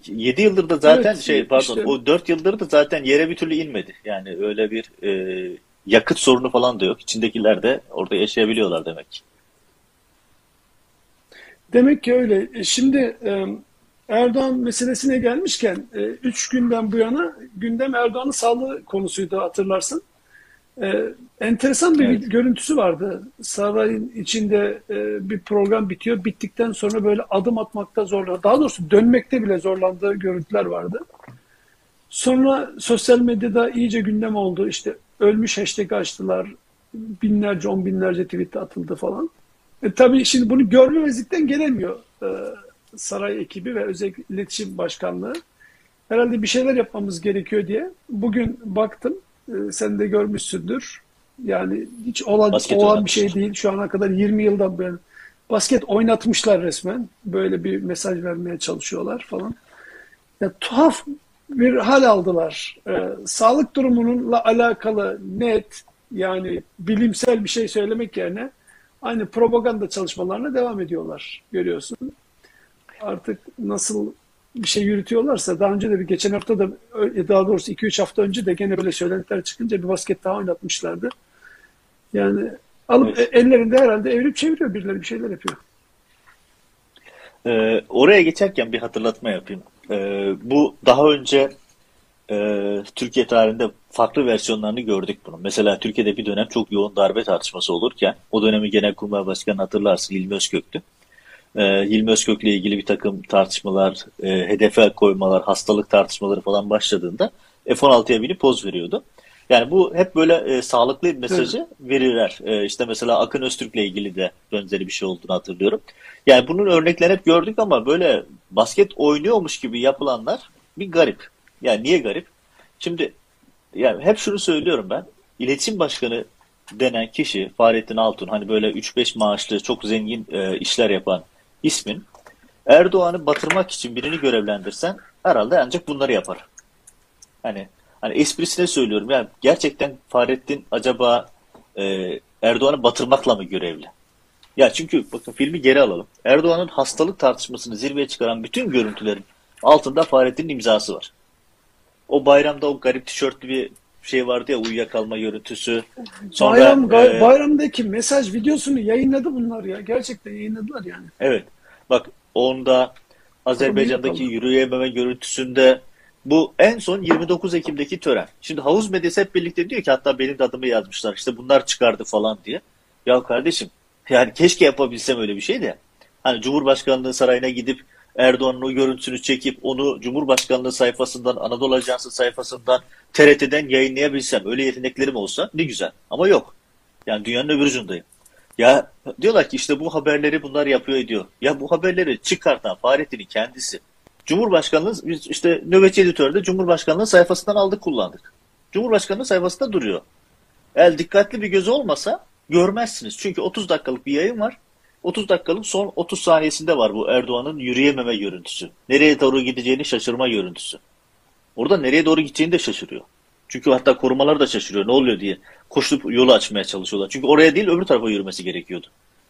7 yıldır da zaten Evet, şey pardon işte- o 4 yıldır da zaten yere bir türlü inmedi. Yani öyle bir e, yakıt sorunu falan da yok. İçindekiler de orada yaşayabiliyorlar demek. Demek ki öyle. E, Şimdi e, Erdoğan meselesine gelmişken 3 günden bu yana gündem Erdoğan'ın sağlığı konusuydu hatırlarsın. E, enteresan bir Evet. görüntüsü vardı. Sarayın içinde e, bir program bitiyor. Bittikten sonra böyle adım atmakta zorlandı. Daha doğrusu dönmekte bile zorlandığı görüntüler vardı. Sonra sosyal medyada iyice gündem oldu. İşte ölmüş hashtag açtılar. Binlerce, on binlerce tweet atıldı falan. E, tabii şimdi bunu görmemezlikten gelemiyor e, saray ekibi ve özel iletişim başkanlığı. Herhalde bir şeyler yapmamız gerekiyor diye. Bugün baktım, e, sen de görmüşsündür. Yani hiç olan, Basket olan bir şey değil. Şu ana kadar 20 yıldan beri basket oynatmışlar resmen. Böyle bir mesaj vermeye çalışıyorlar falan. Ya, tuhaf bir hal aldılar. Ee, sağlık durumununla alakalı net yani bilimsel bir şey söylemek yerine aynı propaganda çalışmalarına devam ediyorlar. Görüyorsun. Artık nasıl bir şey yürütüyorlarsa daha önce de bir geçen hafta da daha doğrusu 2-3 hafta önce de gene böyle söylentiler çıkınca bir basket daha oynatmışlardı. Yani alıp Evet. e- ellerinde herhalde evirip çeviriyor birileri bir şeyler yapıyor. Ee, oraya geçerken bir hatırlatma yapayım. Ee, bu daha önce e, Türkiye tarihinde farklı versiyonlarını gördük bunun. Mesela Türkiye'de bir dönem çok yoğun darbe tartışması olurken o dönemi Genelkurmay Başkanı hatırlarsın Hilmi Özkök'tü. Ee, Hilmi Özkök'le ilgili bir takım tartışmalar, e, hedefe koymalar, hastalık tartışmaları falan başladığında F-16'ya binip poz veriyordu. Yani bu hep böyle e, sağlıklı bir mesajı verirler. E, işte mesela Akın Öztürk'le ilgili de benzeri bir şey olduğunu hatırlıyorum. Yani bunun örneklerini hep gördük ama böyle basket oynuyormuş gibi yapılanlar bir garip. Yani niye garip? Şimdi yani hep şunu söylüyorum ben. İletişim başkanı denen kişi Fahrettin Altun hani böyle 3-5 maaşlı çok zengin e, işler yapan ismin Erdoğan'ı batırmak için birini görevlendirsen herhalde ancak bunları yapar. Hani hani esprisine söylüyorum yani gerçekten Fahrettin acaba e, Erdoğan'ı batırmakla mı görevli? Ya çünkü bakın filmi geri alalım. Erdoğan'ın hastalık tartışmasını zirveye çıkaran bütün görüntülerin altında Fahrettin'in imzası var. O bayramda o garip tişörtlü bir şey vardı ya uyuyakalma görüntüsü. Sonra Bayram, e, bayramdaki mesaj videosunu yayınladı bunlar ya. Gerçekten yayınladılar yani. Evet. Bak onda Azerbaycan'daki yürüyememe görüntüsünde bu en son 29 Ekim'deki tören. Şimdi havuz medyası hep birlikte diyor ki hatta benim de adımı yazmışlar. İşte bunlar çıkardı falan diye. Ya kardeşim yani keşke yapabilsem öyle bir şey de. Hani Cumhurbaşkanlığı sarayına gidip Erdoğan'ın o görüntüsünü çekip onu Cumhurbaşkanlığı sayfasından, Anadolu Ajansı sayfasından, TRT'den yayınlayabilsem, öyle yeteneklerim olsa ne güzel. Ama yok. Yani dünyanın öbür ucundayım. Ya diyorlar ki işte bu haberleri bunlar yapıyor ediyor. Ya bu haberleri çıkartan Fahrettin'in kendisi. Cumhurbaşkanlığı biz işte nöbetçi editörde Cumhurbaşkanlığı sayfasından aldık kullandık. Cumhurbaşkanlığı sayfasında duruyor. Eğer dikkatli bir göz olmasa görmezsiniz. Çünkü 30 dakikalık bir yayın var. 30 dakikalık son 30 saniyesinde var bu Erdoğan'ın yürüyememe görüntüsü. Nereye doğru gideceğini şaşırma görüntüsü. Orada nereye doğru gideceğini de şaşırıyor. Çünkü hatta korumalar da şaşırıyor ne oluyor diye. Koşup yolu açmaya çalışıyorlar. Çünkü oraya değil öbür tarafa yürümesi gerekiyordu.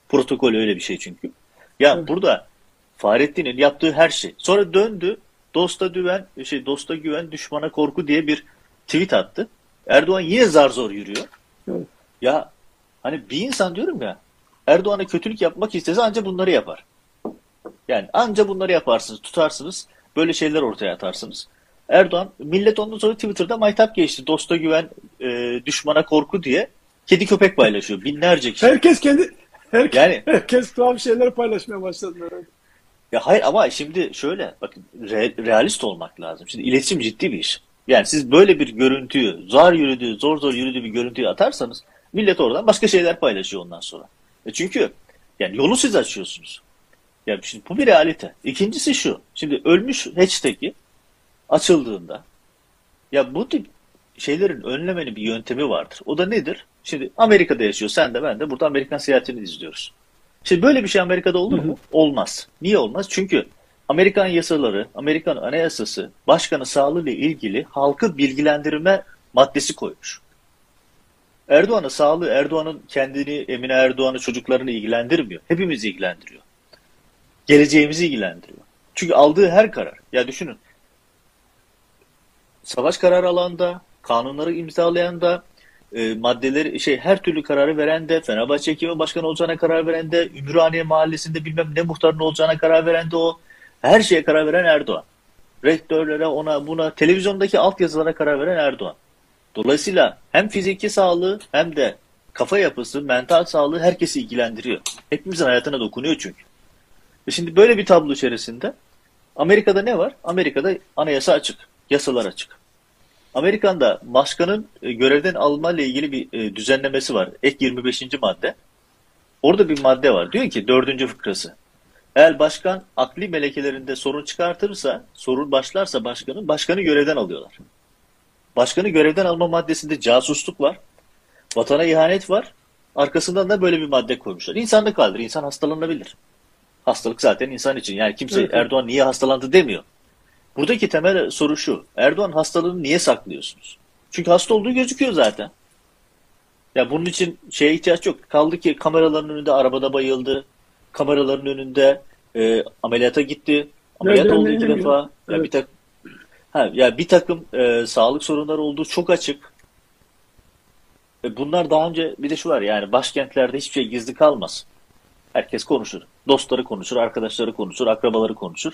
Protokol öyle bir şey çünkü. Ya Evet. burada Fahrettin'in yaptığı her şey. Sonra döndü dosta güven, şey dosta güven, düşmana korku diye bir tweet attı. Erdoğan yine zar zor yürüyor. Evet. Ya hani bir insan diyorum ya Erdoğan'a kötülük yapmak istese anca bunları yapar. Yani anca bunları yaparsınız, tutarsınız, böyle şeyler ortaya atarsınız. Erdoğan, millet ondan sonra Twitter'da maytap geçti. Dosta güven, e, düşmana korku diye kedi köpek paylaşıyor. Binlerce kişi. Herkes kendi herkes, Yani- herkes tuhaf şeyler paylaşmaya başladı. Ya hayır ama şimdi şöyle bakın re- realist olmak lazım. Şimdi iletişim ciddi bir iş. Yani siz böyle bir görüntüyü zar yürüdüğü, zor zor yürüdüğü bir görüntüyü atarsanız millet oradan başka şeyler paylaşıyor ondan sonra. E çünkü Yani yolu siz açıyorsunuz. Yani şimdi bu bir realite. İkincisi şu. Şimdi ölmüş hashtag'i açıldığında ya bu tip şeylerin önlemenin bir yöntemi vardır. O da nedir? Şimdi Amerika'da yaşıyor. Sen de ben de burada Amerikan seyahatini izliyoruz. Şimdi böyle bir şey Amerika'da olur mu? Olmaz. Niye olmaz? Çünkü Amerikan yasaları, Amerikan anayasası başkanın sağlığı ile ilgili halkı bilgilendirme maddesi koymuş. Erdoğan'ın sağlığı, Erdoğan'ın kendini, Emine Erdoğan'ı, çocuklarını ilgilendirmiyor. Hepimizi ilgilendiriyor. Geleceğimizi ilgilendiriyor. Çünkü aldığı her karar, ya düşünün, savaş kararı alan da, kanunları imzalayan da, e, maddeleri şey her türlü kararı veren de, Fenerbahçe ekibi başkanı olacağına karar veren de, Ümraniye mahallesinde bilmem ne muhtarın olacağına karar veren de o. Her şeye karar veren Erdoğan. Rektörlere, ona, buna, televizyondaki altyazılara karar veren Erdoğan. Dolayısıyla hem fiziki sağlığı hem de kafa yapısı, mental sağlığı herkesi ilgilendiriyor. Hepimizin hayatına dokunuyor çünkü. Ve şimdi böyle bir tablo içerisinde Amerika'da ne var? Amerika'da anayasa açık, yasalar açık. Amerika'da başkanın e, görevden alma ile ilgili bir e, düzenlemesi var. Ek 25. madde. Orada bir madde var. Diyor ki dördüncü fıkrası. Eğer başkan akli melekelerinde sorun çıkartırsa, sorun başlarsa başkanın, başkanı görevden alıyorlar. Başkanı görevden alma maddesinde casusluk var. Vatana ihanet var. Arkasından da böyle bir madde koymuşlar. İnsanlık haldir. İnsan hastalanabilir. Hastalık zaten insan için. Yani kimse Evet. Erdoğan niye hastalandı demiyor. Buradaki temel soru şu. Erdoğan hastalığını niye saklıyorsunuz? Çünkü hasta olduğu gözüküyor zaten. Ya bunun için şeye ihtiyaç yok. Kaldı ki kameraların önünde arabada bayıldı. Kameraların önünde e, ameliyata gitti. Ameliyat Nereden oldu iki defa. Ya Evet. bir tak ha, ya bir takım e, sağlık sorunları olduğu çok açık. E, bunlar daha önce bir de şu var yani başkentlerde hiçbir şey gizli kalmaz. Herkes konuşur. Dostları konuşur, arkadaşları konuşur, akrabaları konuşur.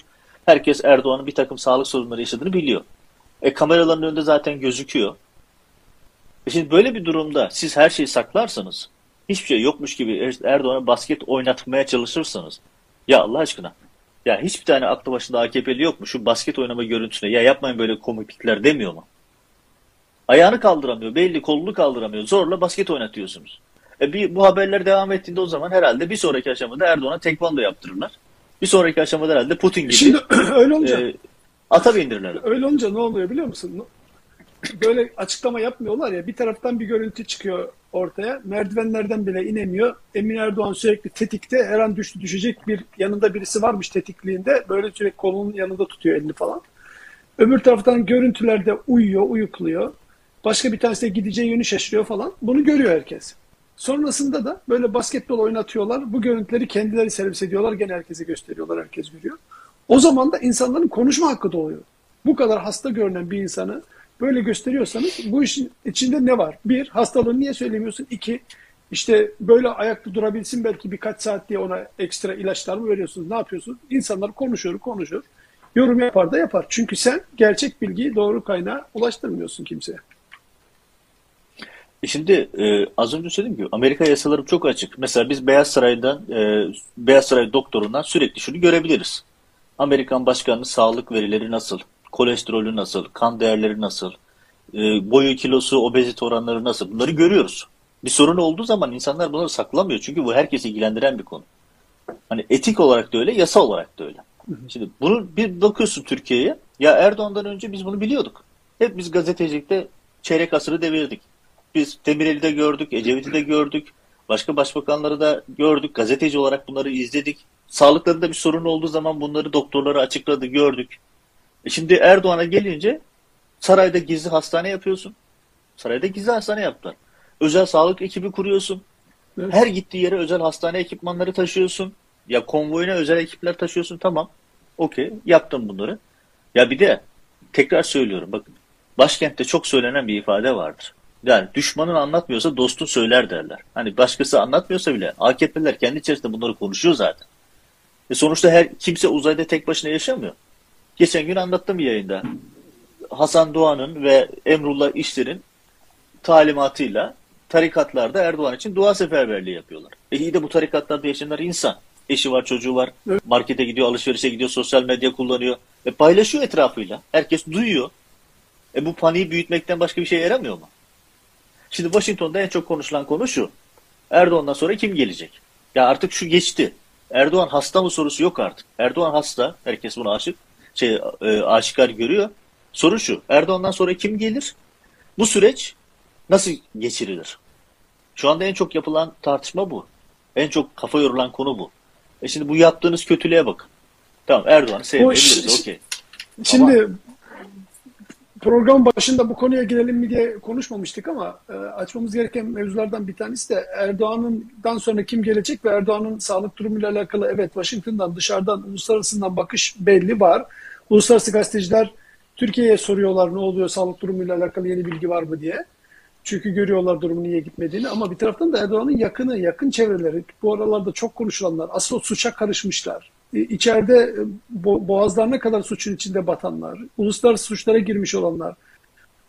Herkes Erdoğan'ın bir takım sağlık sorunları yaşadığını biliyor. E kameraların önünde zaten gözüküyor. E şimdi böyle bir durumda siz her şeyi saklarsanız, hiçbir şey yokmuş gibi Erdoğan'a basket oynatmaya çalışırsanız, ya Allah aşkına, ya hiçbir tane aklı başında AKP'li yok mu şu basket oynama görüntüsüne, ya yapmayın böyle komiklikler demiyor mu? Ayağını kaldıramıyor, belli kolunu kaldıramıyor, zorla basket oynatıyorsunuz. E bir, bu haberler devam ettiğinde o zaman herhalde bir sonraki aşamada Erdoğan'a tekvando yaptırırlar. Bir sonraki aşamada herhalde Putin gibi Şimdi öyle olunca e, ata bindirirler. öyle olunca ne oluyor biliyor musun? Böyle açıklama yapmıyorlar ya bir taraftan bir görüntü çıkıyor ortaya. Merdivenlerden bile inemiyor. Emin Erdoğan sürekli tetikte her an düştü düşecek bir yanında birisi varmış tetikliğinde. Böyle sürekli kolunun yanında tutuyor elini falan. Öbür taraftan görüntülerde uyuyor, uyukluyor. Başka bir tanesi de gideceği yönü şaşırıyor falan. Bunu görüyor herkes. Sonrasında da böyle basketbol oynatıyorlar. Bu görüntüleri kendileri servis ediyorlar. Gene herkese gösteriyorlar. Herkes görüyor. O zaman da insanların konuşma hakkı doğuyor. Bu kadar hasta görünen bir insanı böyle gösteriyorsanız bu işin içinde ne var? Bir, hastalığını niye söylemiyorsun? İki, işte böyle ayakta durabilsin belki birkaç saat diye ona ekstra ilaçlar mı veriyorsunuz? Ne yapıyorsunuz? İnsanlar konuşuyor, konuşuyor. Yorum yapar da yapar. Çünkü sen gerçek bilgiyi doğru kaynağa ulaştırmıyorsun kimseye. E Şimdi e, az önce söyledim ki Amerika yasaları çok açık. Mesela biz Beyaz Saray'dan, e, Beyaz Saray doktorundan sürekli şunu görebiliriz. Amerikan başkanının sağlık verileri nasıl, kolesterolü nasıl, kan değerleri nasıl, e, boyu, kilosu, obezite oranları nasıl bunları görüyoruz. Bir sorun olduğu zaman insanlar bunları saklamıyor. Çünkü bu herkesi ilgilendiren bir konu. Hani etik olarak da öyle, yasa olarak da öyle. Şimdi bunu bir bakıyorsun Türkiye'ye. Ya Erdoğan'dan önce biz bunu biliyorduk. Hep biz gazetecilikte çeyrek asırı devirdik. Biz Demirel'i de gördük, Ecevit'i de gördük. Başka başbakanları da gördük. Gazeteci olarak bunları izledik. Sağlıklarında bir sorun olduğu zaman bunları doktorlara açıkladı, gördük. E şimdi Erdoğan'a gelince sarayda gizli hastane yapıyorsun. Sarayda gizli hastane yaptılar. Özel sağlık ekibi kuruyorsun. Evet. Her gittiği yere özel hastane ekipmanları taşıyorsun. Ya konvoyuna özel ekipler taşıyorsun tamam. Okey yaptın bunları. Ya bir de tekrar söylüyorum bakın. Başkentte çok söylenen bir ifade vardır. Yani düşmanın anlatmıyorsa dostun söyler derler. Hani başkası anlatmıyorsa bile AKP'liler kendi içerisinde bunları konuşuyor zaten. E sonuçta her kimse uzayda tek başına yaşamıyor. Geçen gün anlattım bir yayında. Hasan Doğan'ın ve Emrullah İşler'in talimatıyla tarikatlarda Erdoğan için dua seferberliği yapıyorlar. E iyi de bu tarikatlarda yaşayanlar insan. Eşi var, çocuğu var. Evet. Markete gidiyor, alışverişe gidiyor, sosyal medya kullanıyor. E paylaşıyor etrafıyla. Herkes duyuyor. E bu paniği büyütmekten başka bir şey yaramıyor mu? Şimdi Washington'da en çok konuşulan konu şu. Erdoğan'dan sonra kim gelecek? Ya artık şu geçti. Erdoğan hasta mı sorusu yok artık. Erdoğan hasta. Herkes bunu aşık, şey, e, aşikar görüyor. Soru şu. Erdoğan'dan sonra kim gelir? Bu süreç nasıl geçirilir? Şu anda en çok yapılan tartışma bu. En çok kafa yorulan konu bu. E şimdi bu yaptığınız kötülüğe bakın. Tamam Erdoğan'ı sevmeyebiliriz. Okey. Şimdi program başında bu konuya girelim mi diye konuşmamıştık ama e, açmamız gereken mevzulardan bir tanesi de Erdoğan'dan sonra kim gelecek ve Erdoğan'ın sağlık durumuyla alakalı evet Washington'dan dışarıdan uluslararasından bakış belli var. Uluslararası gazeteciler Türkiye'ye soruyorlar ne oluyor sağlık durumuyla alakalı yeni bilgi var mı diye. Çünkü görüyorlar durumun niye gitmediğini ama bir taraftan da Erdoğan'ın yakını, yakın çevreleri bu aralarda çok konuşulanlar asıl suça karışmışlar. E, içeride e, bo boğazlarına kadar suçun içinde batanlar, uluslararası suçlara girmiş olanlar,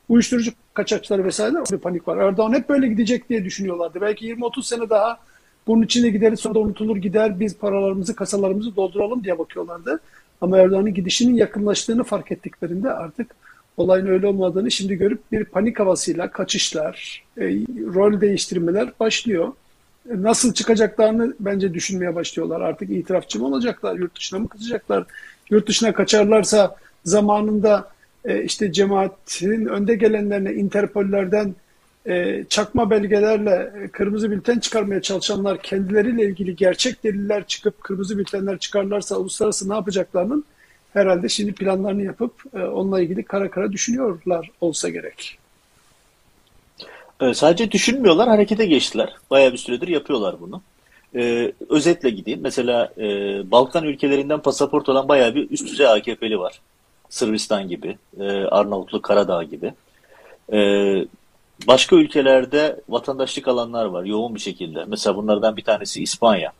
uyuşturucu kaçakçıları vesaire bir panik var. Erdoğan hep böyle gidecek diye düşünüyorlardı. Belki 20-30 sene daha bunun içinde gideriz sonra da unutulur gider biz paralarımızı kasalarımızı dolduralım diye bakıyorlardı. Ama Erdoğan'ın gidişinin yakınlaştığını fark ettiklerinde artık olayın öyle olmadığını şimdi görüp bir panik havasıyla kaçışlar, e, rol değiştirmeler başlıyor. E, nasıl çıkacaklarını bence düşünmeye başlıyorlar. Artık itirafçı mı olacaklar, yurt dışına mı kaçacaklar? Yurt dışına kaçarlarsa zamanında e, işte cemaatin önde gelenlerine Interpollerden e, çakma belgelerle e, kırmızı bülten çıkarmaya çalışanlar kendileriyle ilgili gerçek deliller çıkıp kırmızı bültenler çıkarlarsa uluslararası ne yapacaklarının herhalde şimdi planlarını yapıp e, onunla ilgili kara kara düşünüyorlar olsa gerek. Ee, sadece düşünmüyorlar, harekete geçtiler. Bayağı bir süredir yapıyorlar bunu. Ee, özetle gideyim. Mesela e, Balkan ülkelerinden pasaport olan bayağı bir üst düzey AKP'li var. Sırbistan gibi, e, Arnavutluk, Karadağ gibi. E, başka ülkelerde vatandaşlık alanlar var yoğun bir şekilde. Mesela bunlardan bir tanesi İspanya,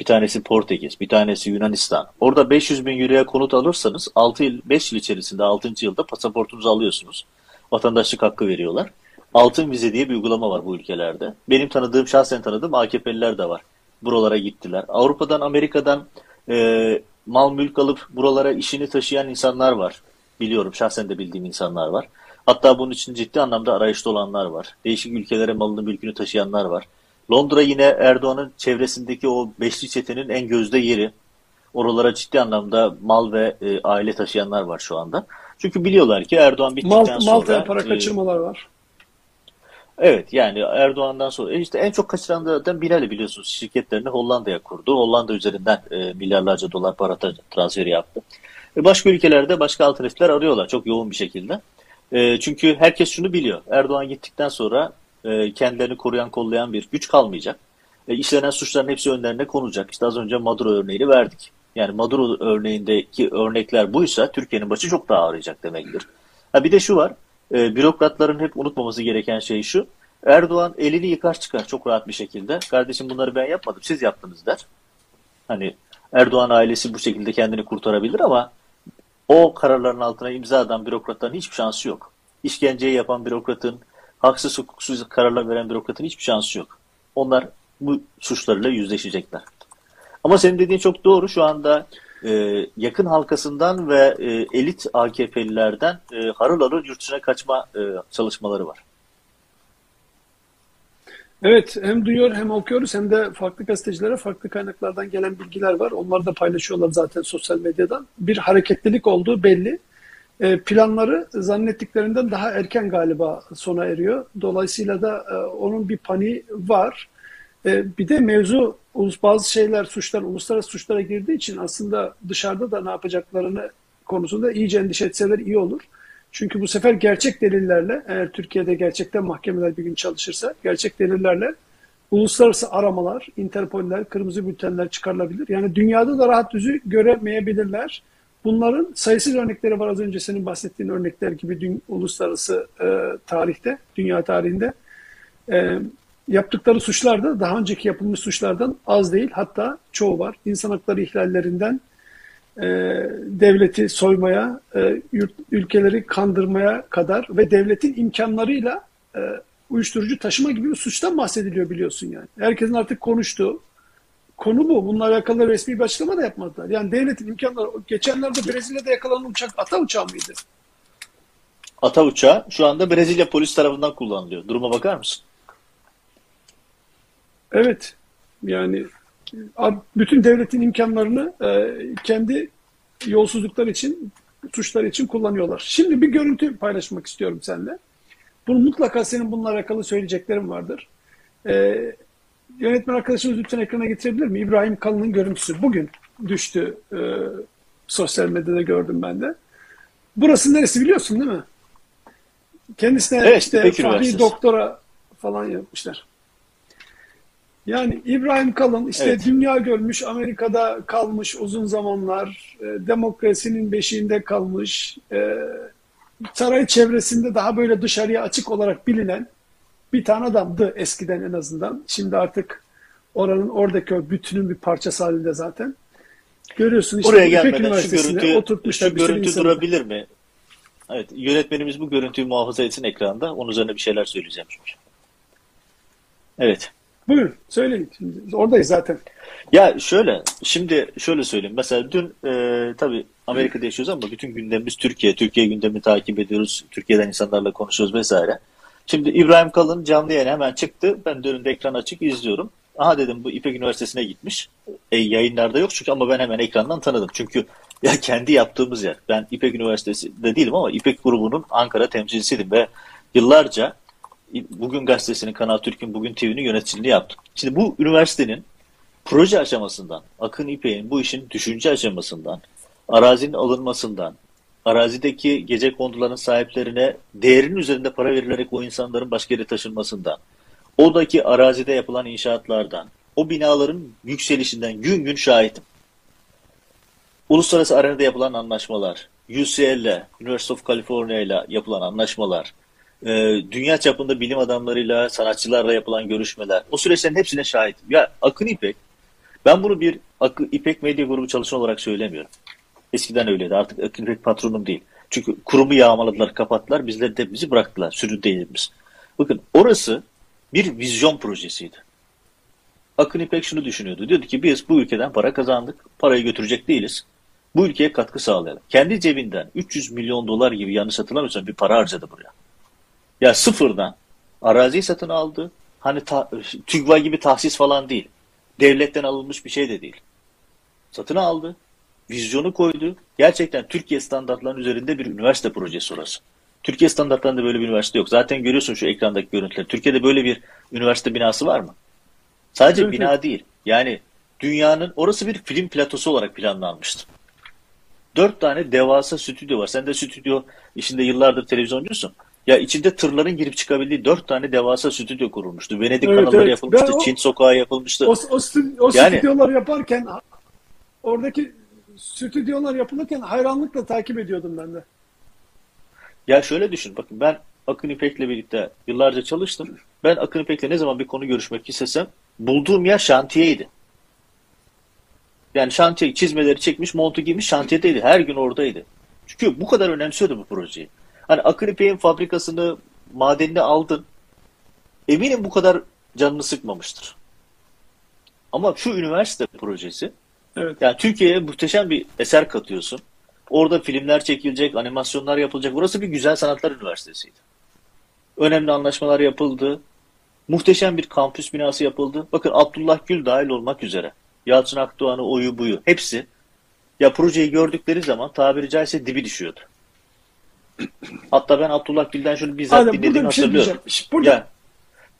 bir tanesi Portekiz, bir tanesi Yunanistan. Orada 500 bin euroya konut alırsanız 6 yıl, 5 yıl içerisinde 6. yılda pasaportunuzu alıyorsunuz. Vatandaşlık hakkı veriyorlar. Altın vize diye bir uygulama var bu ülkelerde. Benim tanıdığım, şahsen tanıdığım AKP'liler de var. Buralara gittiler. Avrupa'dan, Amerika'dan e, mal mülk alıp buralara işini taşıyan insanlar var. Biliyorum, şahsen de bildiğim insanlar var. Hatta bunun için ciddi anlamda arayışta olanlar var. Değişik ülkelere malını mülkünü taşıyanlar var. Londra yine Erdoğan'ın çevresindeki o beşli çetenin en gözde yeri. Oralara ciddi anlamda mal ve e, aile taşıyanlar var şu anda. Çünkü biliyorlar ki Erdoğan bittikten Malt, sonra... Malta'ya para e, kaçırmalar var. Evet yani Erdoğan'dan sonra e, işte en çok kaçıranlardan Binali biliyorsunuz şirketlerini Hollanda'ya kurdu. Hollanda üzerinden e, milyarlarca dolar para transferi yaptı. E, başka ülkelerde başka alternatifler arıyorlar çok yoğun bir şekilde. E, çünkü herkes şunu biliyor. Erdoğan gittikten sonra e, kendilerini koruyan kollayan bir güç kalmayacak. E, işlenen suçların hepsi önlerine konulacak. İşte az önce Maduro örneğini verdik. Yani Maduro örneğindeki örnekler buysa Türkiye'nin başı çok daha ağrıyacak demektir. Ha bir de şu var e, bürokratların hep unutmaması gereken şey şu. Erdoğan elini yıkar çıkar çok rahat bir şekilde. Kardeşim bunları ben yapmadım siz yaptınız der. Hani Erdoğan ailesi bu şekilde kendini kurtarabilir ama o kararların altına imza atan bürokratların hiçbir şansı yok. İşkenceyi yapan bürokratın, haksız hukuksuz kararlar veren bürokratın hiçbir şansı yok. Onlar bu suçlarıyla yüzleşecekler. Ama senin dediğin çok doğru. Şu anda e, yakın halkasından ve e, elit AKP'lilerden e, harıl harıl yurt dışına kaçma e, çalışmaları var. Evet hem duyuyor hem okuyoruz hem de farklı gazetecilere farklı kaynaklardan gelen bilgiler var. Onları da paylaşıyorlar zaten sosyal medyadan. Bir hareketlilik olduğu belli. E, planları zannettiklerinden daha erken galiba sona eriyor. Dolayısıyla da e, onun bir paniği var. E, bir de mevzu bazı şeyler suçlar uluslararası suçlara girdiği için aslında dışarıda da ne yapacaklarını konusunda iyice endişe etseler iyi olur. Çünkü bu sefer gerçek delillerle eğer Türkiye'de gerçekten mahkemeler bir gün çalışırsa gerçek delillerle uluslararası aramalar, Interpoller, kırmızı bültenler çıkarılabilir. Yani dünyada da rahat düzü göremeyebilirler. Bunların sayısız örnekleri var az önce senin bahsettiğin örnekler gibi dün, uluslararası e, tarihte, dünya tarihinde. E, Yaptıkları suçlar da daha önceki yapılmış suçlardan az değil. Hatta çoğu var. İnsan hakları ihlallerinden e, devleti soymaya, e, yurt, ülkeleri kandırmaya kadar ve devletin imkanlarıyla e, uyuşturucu taşıma gibi bir suçtan bahsediliyor biliyorsun yani. Herkesin artık konuştuğu konu bu. Bununla alakalı resmi bir açıklama da yapmadılar. Yani devletin imkanları, geçenlerde Brezilya'da yakalanan uçak ata uçağı mıydı? Ata uçağı şu anda Brezilya polis tarafından kullanılıyor. Duruma bakar mısın? Evet. Yani bütün devletin imkanlarını e, kendi yolsuzluklar için, suçlar için kullanıyorlar. Şimdi bir görüntü paylaşmak istiyorum seninle. Bunu mutlaka senin bununla alakalı söyleyeceklerim vardır. Ee, yönetmen arkadaşımız lütfen ekrana getirebilir mi? İbrahim Kalın'ın görüntüsü. Bugün düştü. E, sosyal medyada gördüm ben de. Burası neresi biliyorsun değil mi? Kendisine evet, işte Fahri Doktora falan yapmışlar. Yani İbrahim Kalın işte evet. dünya görmüş, Amerika'da kalmış uzun zamanlar, e, demokrasinin beşiğinde kalmış, e, saray çevresinde daha böyle dışarıya açık olarak bilinen bir tane adamdı eskiden en azından. Şimdi artık oranın oradaki o bütünün bir parçası halinde zaten. Görüyorsun işte Oraya gelmeden şu görüntü, oturtmuşlar şu görüntü durabilir mi? Evet, yönetmenimiz bu görüntüyü muhafaza etsin ekranda. Onun üzerine bir şeyler söyleyeceğim çünkü. Evet. Buyurun söyleyin. Şimdi oradayız zaten. Ya şöyle, şimdi şöyle söyleyeyim. Mesela dün e, tabii Amerika'da yaşıyoruz ama bütün gündemimiz Türkiye. Türkiye gündemini takip ediyoruz. Türkiye'den insanlarla konuşuyoruz vesaire. Şimdi İbrahim Kalın canlı yayına hemen çıktı. Ben de önünde ekran açık izliyorum. Aha dedim bu İpek Üniversitesi'ne gitmiş. E, yayınlarda yok çünkü ama ben hemen ekrandan tanıdım. Çünkü ya kendi yaptığımız yer. Ben İpek Üniversitesi'de değilim ama İpek grubunun Ankara temsilcisiydim ve yıllarca Bugün Gazetesi'nin, Kanal Türk'ün, Bugün TV'nin yöneticiliğini yaptım. Şimdi bu üniversitenin proje aşamasından, Akın İpek'in bu işin düşünce aşamasından, arazinin alınmasından, arazideki gece konduların sahiplerine değerinin üzerinde para verilerek o insanların başka yere taşınmasından, oradaki arazide yapılan inşaatlardan, o binaların yükselişinden gün gün şahitim. Uluslararası arenada yapılan anlaşmalar, UCL'le, University of California ile yapılan anlaşmalar, e, dünya çapında bilim adamlarıyla, sanatçılarla yapılan görüşmeler, o süreçlerin hepsine şahitim. Ya Akın İpek, ben bunu bir Akın İpek Medya Grubu çalışan olarak söylemiyorum. Eskiden öyleydi. Artık Akın İpek patronum değil. Çünkü kurumu yağmaladılar, kapattılar. Bizleri de bizi bıraktılar. Sürü değilimiz. Bakın orası bir vizyon projesiydi. Akın İpek şunu düşünüyordu. Diyordu ki biz bu ülkeden para kazandık. Parayı götürecek değiliz. Bu ülkeye katkı sağlayalım. Kendi cebinden 300 milyon dolar gibi yanlış hatırlamıyorsam bir para harcadı buraya. Ya sıfırdan araziyi satın aldı. Hani ta, TÜGVA gibi tahsis falan değil. Devletten alınmış bir şey de değil. Satın aldı. Vizyonu koydu. Gerçekten Türkiye standartlarının üzerinde bir üniversite projesi orası. Türkiye standartlarında böyle bir üniversite yok. Zaten görüyorsun şu ekrandaki görüntüleri. Türkiye'de böyle bir üniversite binası var mı? Sadece evet. bina değil. Yani dünyanın orası bir film platosu olarak planlanmıştı. Dört tane devasa stüdyo var. Sen de stüdyo işinde yıllardır televizyoncusun. Ya içinde tırların girip çıkabildiği dört tane devasa stüdyo kurulmuştu. Venedik evet, kanalları evet. yapılmıştı, o, Çin sokağı yapılmıştı. O, o, o yani, stüdyolar yaparken oradaki stüdyolar yapılırken hayranlıkla takip ediyordum ben de. Ya şöyle düşün bakın ben Akın İpek'le birlikte yıllarca çalıştım. Ben Akın İpek'le ne zaman bir konu görüşmek istesem bulduğum yer şantiyeydi. Yani şantiye çizmeleri çekmiş, montu giymiş şantiyedeydi. Her gün oradaydı. Çünkü bu kadar önemsiyordu bu projeyi. Hani Akın İpek'in fabrikasını, madenini aldın. Eminim bu kadar canını sıkmamıştır. Ama şu üniversite projesi, evet. yani Türkiye'ye muhteşem bir eser katıyorsun. Orada filmler çekilecek, animasyonlar yapılacak. Burası bir güzel sanatlar üniversitesiydi. Önemli anlaşmalar yapıldı. Muhteşem bir kampüs binası yapıldı. Bakın Abdullah Gül dahil olmak üzere. Yalçın Akdoğan'ı, oyu buyu hepsi ya projeyi gördükleri zaman tabiri caizse dibi düşüyordu. Hatta ben Abdullah Gül'den şunu bizzat Aynen, dinlediğimi şey hatırlıyorum. Burada... Ya,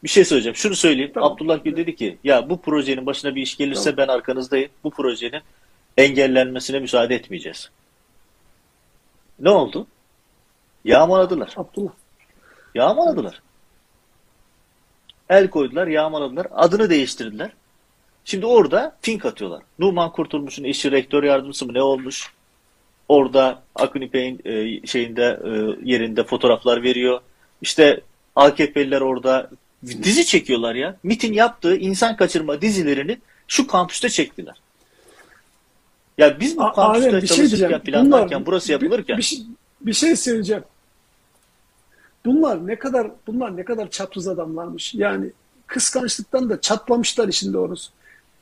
bir şey söyleyeceğim. Şunu söyleyeyim. Tamam. Abdullah Gül dedi ki ya bu projenin başına bir iş gelirse tamam. ben arkanızdayım. Bu projenin engellenmesine müsaade etmeyeceğiz. Ne oldu? Yağmaladılar. Abdullah. Yağmaladılar. El koydular, yağmaladılar. Adını değiştirdiler. Şimdi orada fink atıyorlar. Numan Kurtulmuş'un eşi rektör yardımcısı mı ne olmuş? Orada Akın İpek'in e, şeyinde e, yerinde fotoğraflar veriyor. İşte AKP'liler orada dizi çekiyorlar ya. MIT'in yaptığı insan kaçırma dizilerini şu kampüste çektiler. Ya biz bu A kampüste abi, şey çalışırken şey planlarken bunlar, burası yapılırken bir, bir, şey, bir şey söyleyeceğim. Bunlar ne kadar bunlar ne kadar çapsız adamlarmış. Yani kıskançlıktan da çatlamışlar işin doğrusu.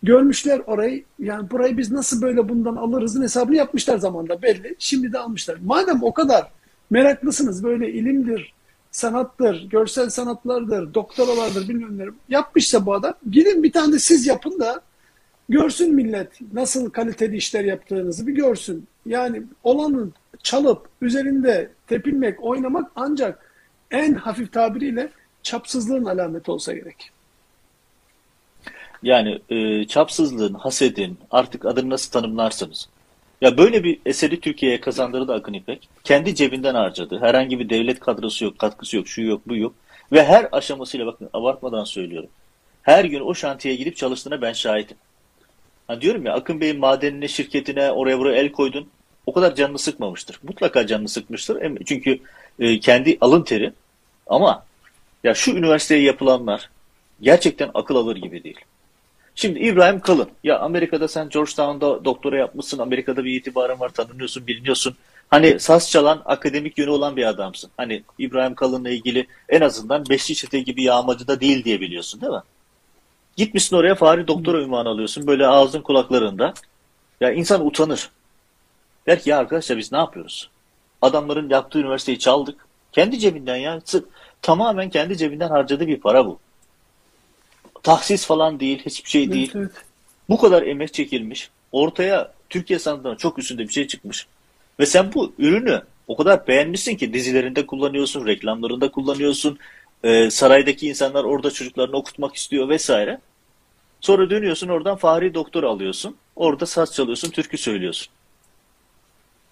Görmüşler orayı yani burayı biz nasıl böyle bundan alırızın hesabını yapmışlar zamanda belli. Şimdi de almışlar. Madem o kadar meraklısınız böyle ilimdir, sanattır, görsel sanatlardır, doktoralardır bilmem yapmışsa bu adam gidin bir tane de siz yapın da Görsün millet nasıl kaliteli işler yaptığınızı bir görsün. Yani olanın çalıp üzerinde tepinmek, oynamak ancak en hafif tabiriyle çapsızlığın alameti olsa gerek. Yani e, çapsızlığın, hasedin, artık adını nasıl tanımlarsanız. Ya böyle bir eseri Türkiye'ye kazandırdı Akın İpek. Kendi cebinden harcadı. Herhangi bir devlet kadrosu yok, katkısı yok, şu yok, bu yok. Ve her aşamasıyla bakın abartmadan söylüyorum. Her gün o şantiyeye gidip çalıştığına ben şahidim. Ha diyorum ya Akın Bey'in madenine, şirketine, oraya buraya el koydun. O kadar canını sıkmamıştır. Mutlaka canını sıkmıştır. Çünkü e, kendi alın teri. Ama ya şu üniversiteye yapılanlar gerçekten akıl alır gibi değil. Şimdi İbrahim Kalın. Ya Amerika'da sen Georgetown'da doktora yapmışsın. Amerika'da bir itibarın var, tanınıyorsun, biliniyorsun. Hani saz çalan, akademik yönü olan bir adamsın. Hani İbrahim Kalın'la ilgili en azından Beşli Çete gibi yağmacıda değil diye biliyorsun değil mi? Gitmişsin oraya Fahri Doktora ünvanı alıyorsun. Böyle ağzın kulaklarında. Ya insan utanır. Der ki ya arkadaşlar biz ne yapıyoruz? Adamların yaptığı üniversiteyi çaldık. Kendi cebinden ya. Tamamen kendi cebinden harcadığı bir para bu. Tahsis falan değil, hiçbir şey değil. Evet, evet. Bu kadar emek çekilmiş. Ortaya Türkiye sanatından çok üstünde bir şey çıkmış. Ve sen bu ürünü o kadar beğenmişsin ki dizilerinde kullanıyorsun, reklamlarında kullanıyorsun. Ee, saraydaki insanlar orada çocuklarını okutmak istiyor vesaire. Sonra dönüyorsun oradan Fahri Doktor alıyorsun. Orada saz çalıyorsun, türkü söylüyorsun.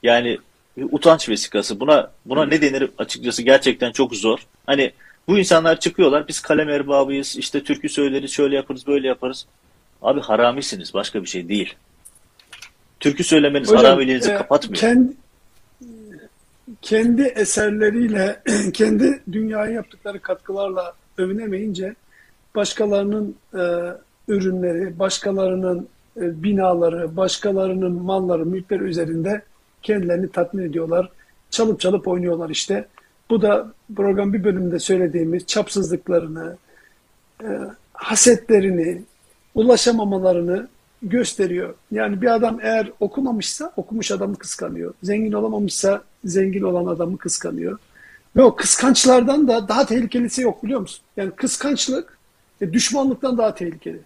Yani bir utanç vesikası. Buna buna ne denir açıkçası gerçekten çok zor. Hani bu insanlar çıkıyorlar. Biz kalem erbabıyız. işte türkü söyleriz, şöyle yaparız, böyle yaparız. Abi haramisiniz. Başka bir şey değil. Türkü söylemeniz Hocam, haramiliğinizi e, kapatmıyor. Kendi, kendi eserleriyle, kendi dünyaya yaptıkları katkılarla övünemeyince başkalarının e, ürünleri, başkalarının e, binaları, başkalarının malları, mülkleri üzerinde kendilerini tatmin ediyorlar. Çalıp çalıp oynuyorlar işte. Bu da program bir bölümünde söylediğimiz çapsızlıklarını, e, hasetlerini, ulaşamamalarını gösteriyor. Yani bir adam eğer okumamışsa okumuş adamı kıskanıyor. Zengin olamamışsa zengin olan adamı kıskanıyor. Ve o kıskançlardan da daha tehlikelisi yok biliyor musun? Yani kıskançlık e, düşmanlıktan daha tehlikeli.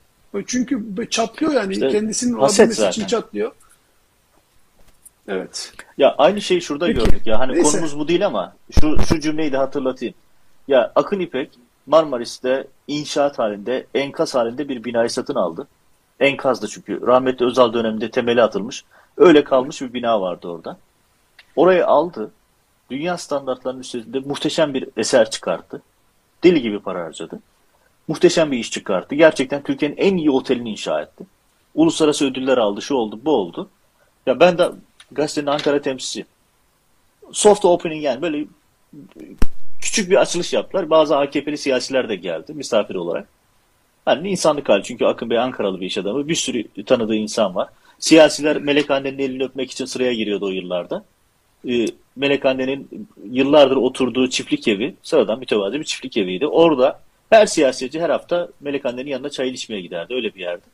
Çünkü çatlıyor yani İşte kendisinin olabilmesi için çatlıyor. Evet. Ya aynı şeyi şurada Peki, gördük ya. Hani neyse. konumuz bu değil ama şu şu cümleyi de hatırlatayım. Ya Akın İpek Marmaris'te inşaat halinde, enkaz halinde bir binayı satın aldı. Enkazdı çünkü. Rahmetli Özal döneminde temeli atılmış. Öyle kalmış bir bina vardı orada. Orayı aldı. Dünya standartlarının üstünde muhteşem bir eser çıkarttı. Deli gibi para harcadı. Muhteşem bir iş çıkarttı. Gerçekten Türkiye'nin en iyi otelini inşa etti. Uluslararası ödüller aldı, şu oldu, bu oldu. Ya ben de gazetenin Ankara temsilcisi. Soft opening yani böyle küçük bir açılış yaptılar. Bazı AKP'li siyasiler de geldi misafir olarak. Hani insanlık hali çünkü Akın Bey Ankaralı bir iş adamı. Bir sürü tanıdığı insan var. Siyasiler Melek Anne'nin elini öpmek için sıraya giriyordu o yıllarda. Ee, Melek Anne'nin yıllardır oturduğu çiftlik evi sıradan mütevazi bir çiftlik eviydi. Orada her siyasetçi her hafta Melek Anne'nin yanına çay içmeye giderdi. Öyle bir yerdi.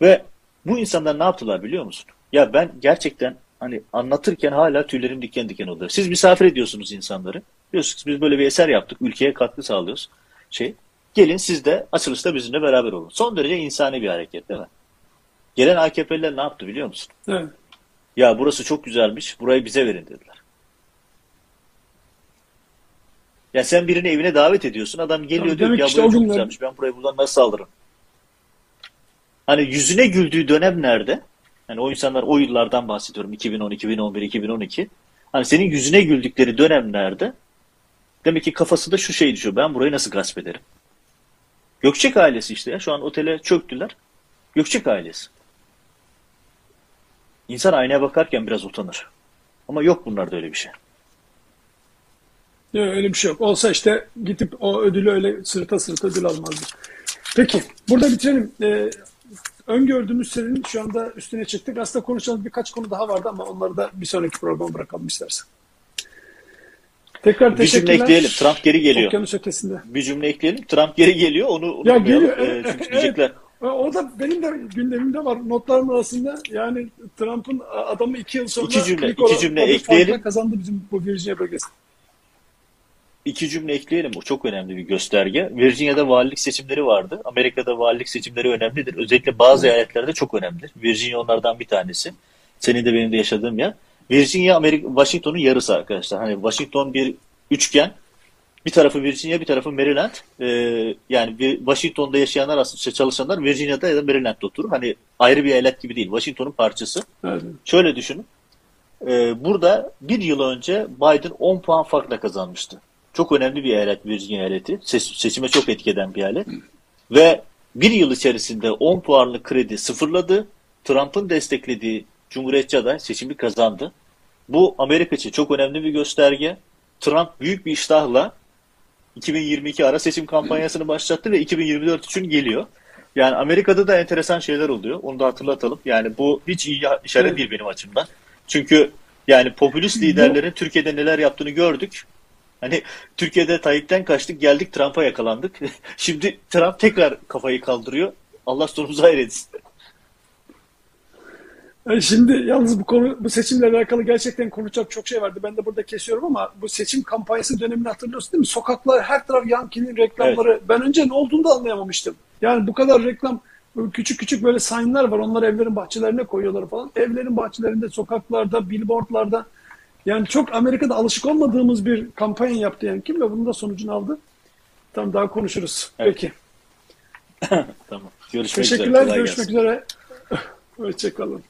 Ve bu insanlar ne yaptılar biliyor musun? Ya ben gerçekten hani anlatırken hala tüylerim diken diken oluyor. Siz misafir ediyorsunuz insanları. Diyorsunuz biz böyle bir eser yaptık. Ülkeye katkı sağlıyoruz. Şey, gelin siz de açılışta bizimle beraber olun. Son derece insani bir hareket değil mi? Gelen AKP'liler ne yaptı biliyor musun? Evet. Ya burası çok güzelmiş. Burayı bize verin dediler. Ya sen birini evine davet ediyorsun. Adam geliyor Tabii diyor ki ya işte burası o çok günler- güzelmiş. Ben burayı buradan nasıl alırım? Hani yüzüne güldüğü dönem nerede? Hani o insanlar o yıllardan bahsediyorum. 2010, 2011, 2012. Hani senin yüzüne güldükleri dönemlerde demek ki kafasında şu şey düşüyor. Ben burayı nasıl gasp ederim? Gökçek ailesi işte ya. Şu an otele çöktüler. Gökçek ailesi. İnsan aynaya bakarken biraz utanır. Ama yok bunlarda öyle bir şey. Yok, öyle bir şey yok. Olsa işte gidip o ödülü öyle sırta sırta ödül almazdı. Peki burada bitirelim. Ee, öngördüğümüz serinin şu anda üstüne çıktık. Aslında konuşacağımız birkaç konu daha vardı ama onları da bir sonraki programa bırakalım istersen. Tekrar Bir cümle teşekkürler. ekleyelim. Trump geri geliyor. Okyanus ötesinde. Bir cümle ekleyelim. Trump geri geliyor. Onu Ya geliyor. Evet, çünkü evet. diyecekler. O da benim de gündemimde var. Notlarım arasında yani Trump'ın adamı iki yıl sonra İki cümle, klik iki cümle ekleyelim. kazandı bizim bu Virginia bölgesinde. İki cümle ekleyelim. O çok önemli bir gösterge. Virginia'da valilik seçimleri vardı. Amerika'da valilik seçimleri önemlidir. Özellikle bazı eyaletlerde çok önemlidir. Virginia onlardan bir tanesi. Senin de benim de yaşadığım yer. Virginia Amerika Washington'un yarısı arkadaşlar. Hani Washington bir üçgen. Bir tarafı Virginia, bir tarafı Maryland. Ee, yani bir Washington'da yaşayanlar aslında çalışanlar Virginia'da ya da Maryland'da oturur. Hani ayrı bir eyalet gibi değil. Washington'un parçası. Evet. Şöyle düşünün. Ee, burada bir yıl önce Biden 10 puan farkla kazanmıştı. Çok önemli bir eyalet Virginia eyaleti. Ses- seçime çok etki eden bir eyalet. Ve bir yıl içerisinde 10 puanlık kredi sıfırladı. Trump'ın desteklediği Cumhuriyetçi aday seçimi kazandı. Bu Amerika için çok önemli bir gösterge. Trump büyük bir iştahla 2022 ara seçim kampanyasını başlattı ve 2024 için geliyor. Yani Amerika'da da enteresan şeyler oluyor. Onu da hatırlatalım. Yani bu hiç iyi işaret değil benim açımdan. Çünkü yani popülist liderlerin Türkiye'de neler yaptığını gördük. Hani Türkiye'de Tayyip'ten kaçtık geldik Trump'a yakalandık. Şimdi Trump tekrar kafayı kaldırıyor. Allah sonumuzu hayretsin. E, Şimdi yalnız bu konu bu seçimle alakalı gerçekten konuşacak çok şey vardı. Ben de burada kesiyorum ama bu seçim kampanyası dönemini hatırlıyorsun değil mi? Sokaklar her taraf Yankee'nin reklamları. Ben önce ne olduğunu da anlayamamıştım. Yani bu kadar reklam küçük küçük böyle signlar var. Onları evlerin bahçelerine koyuyorlar falan. Evlerin bahçelerinde, sokaklarda, billboardlarda. Yani çok Amerika'da alışık olmadığımız bir kampanya yaptı Yankee ve bunun da sonucunu aldı. Tamam daha konuşuruz. Evet. Peki. Tamam. Görüşmek üzere. Teşekkürler. Kolay Görüşmek gelsin. üzere. Hoşçakalın.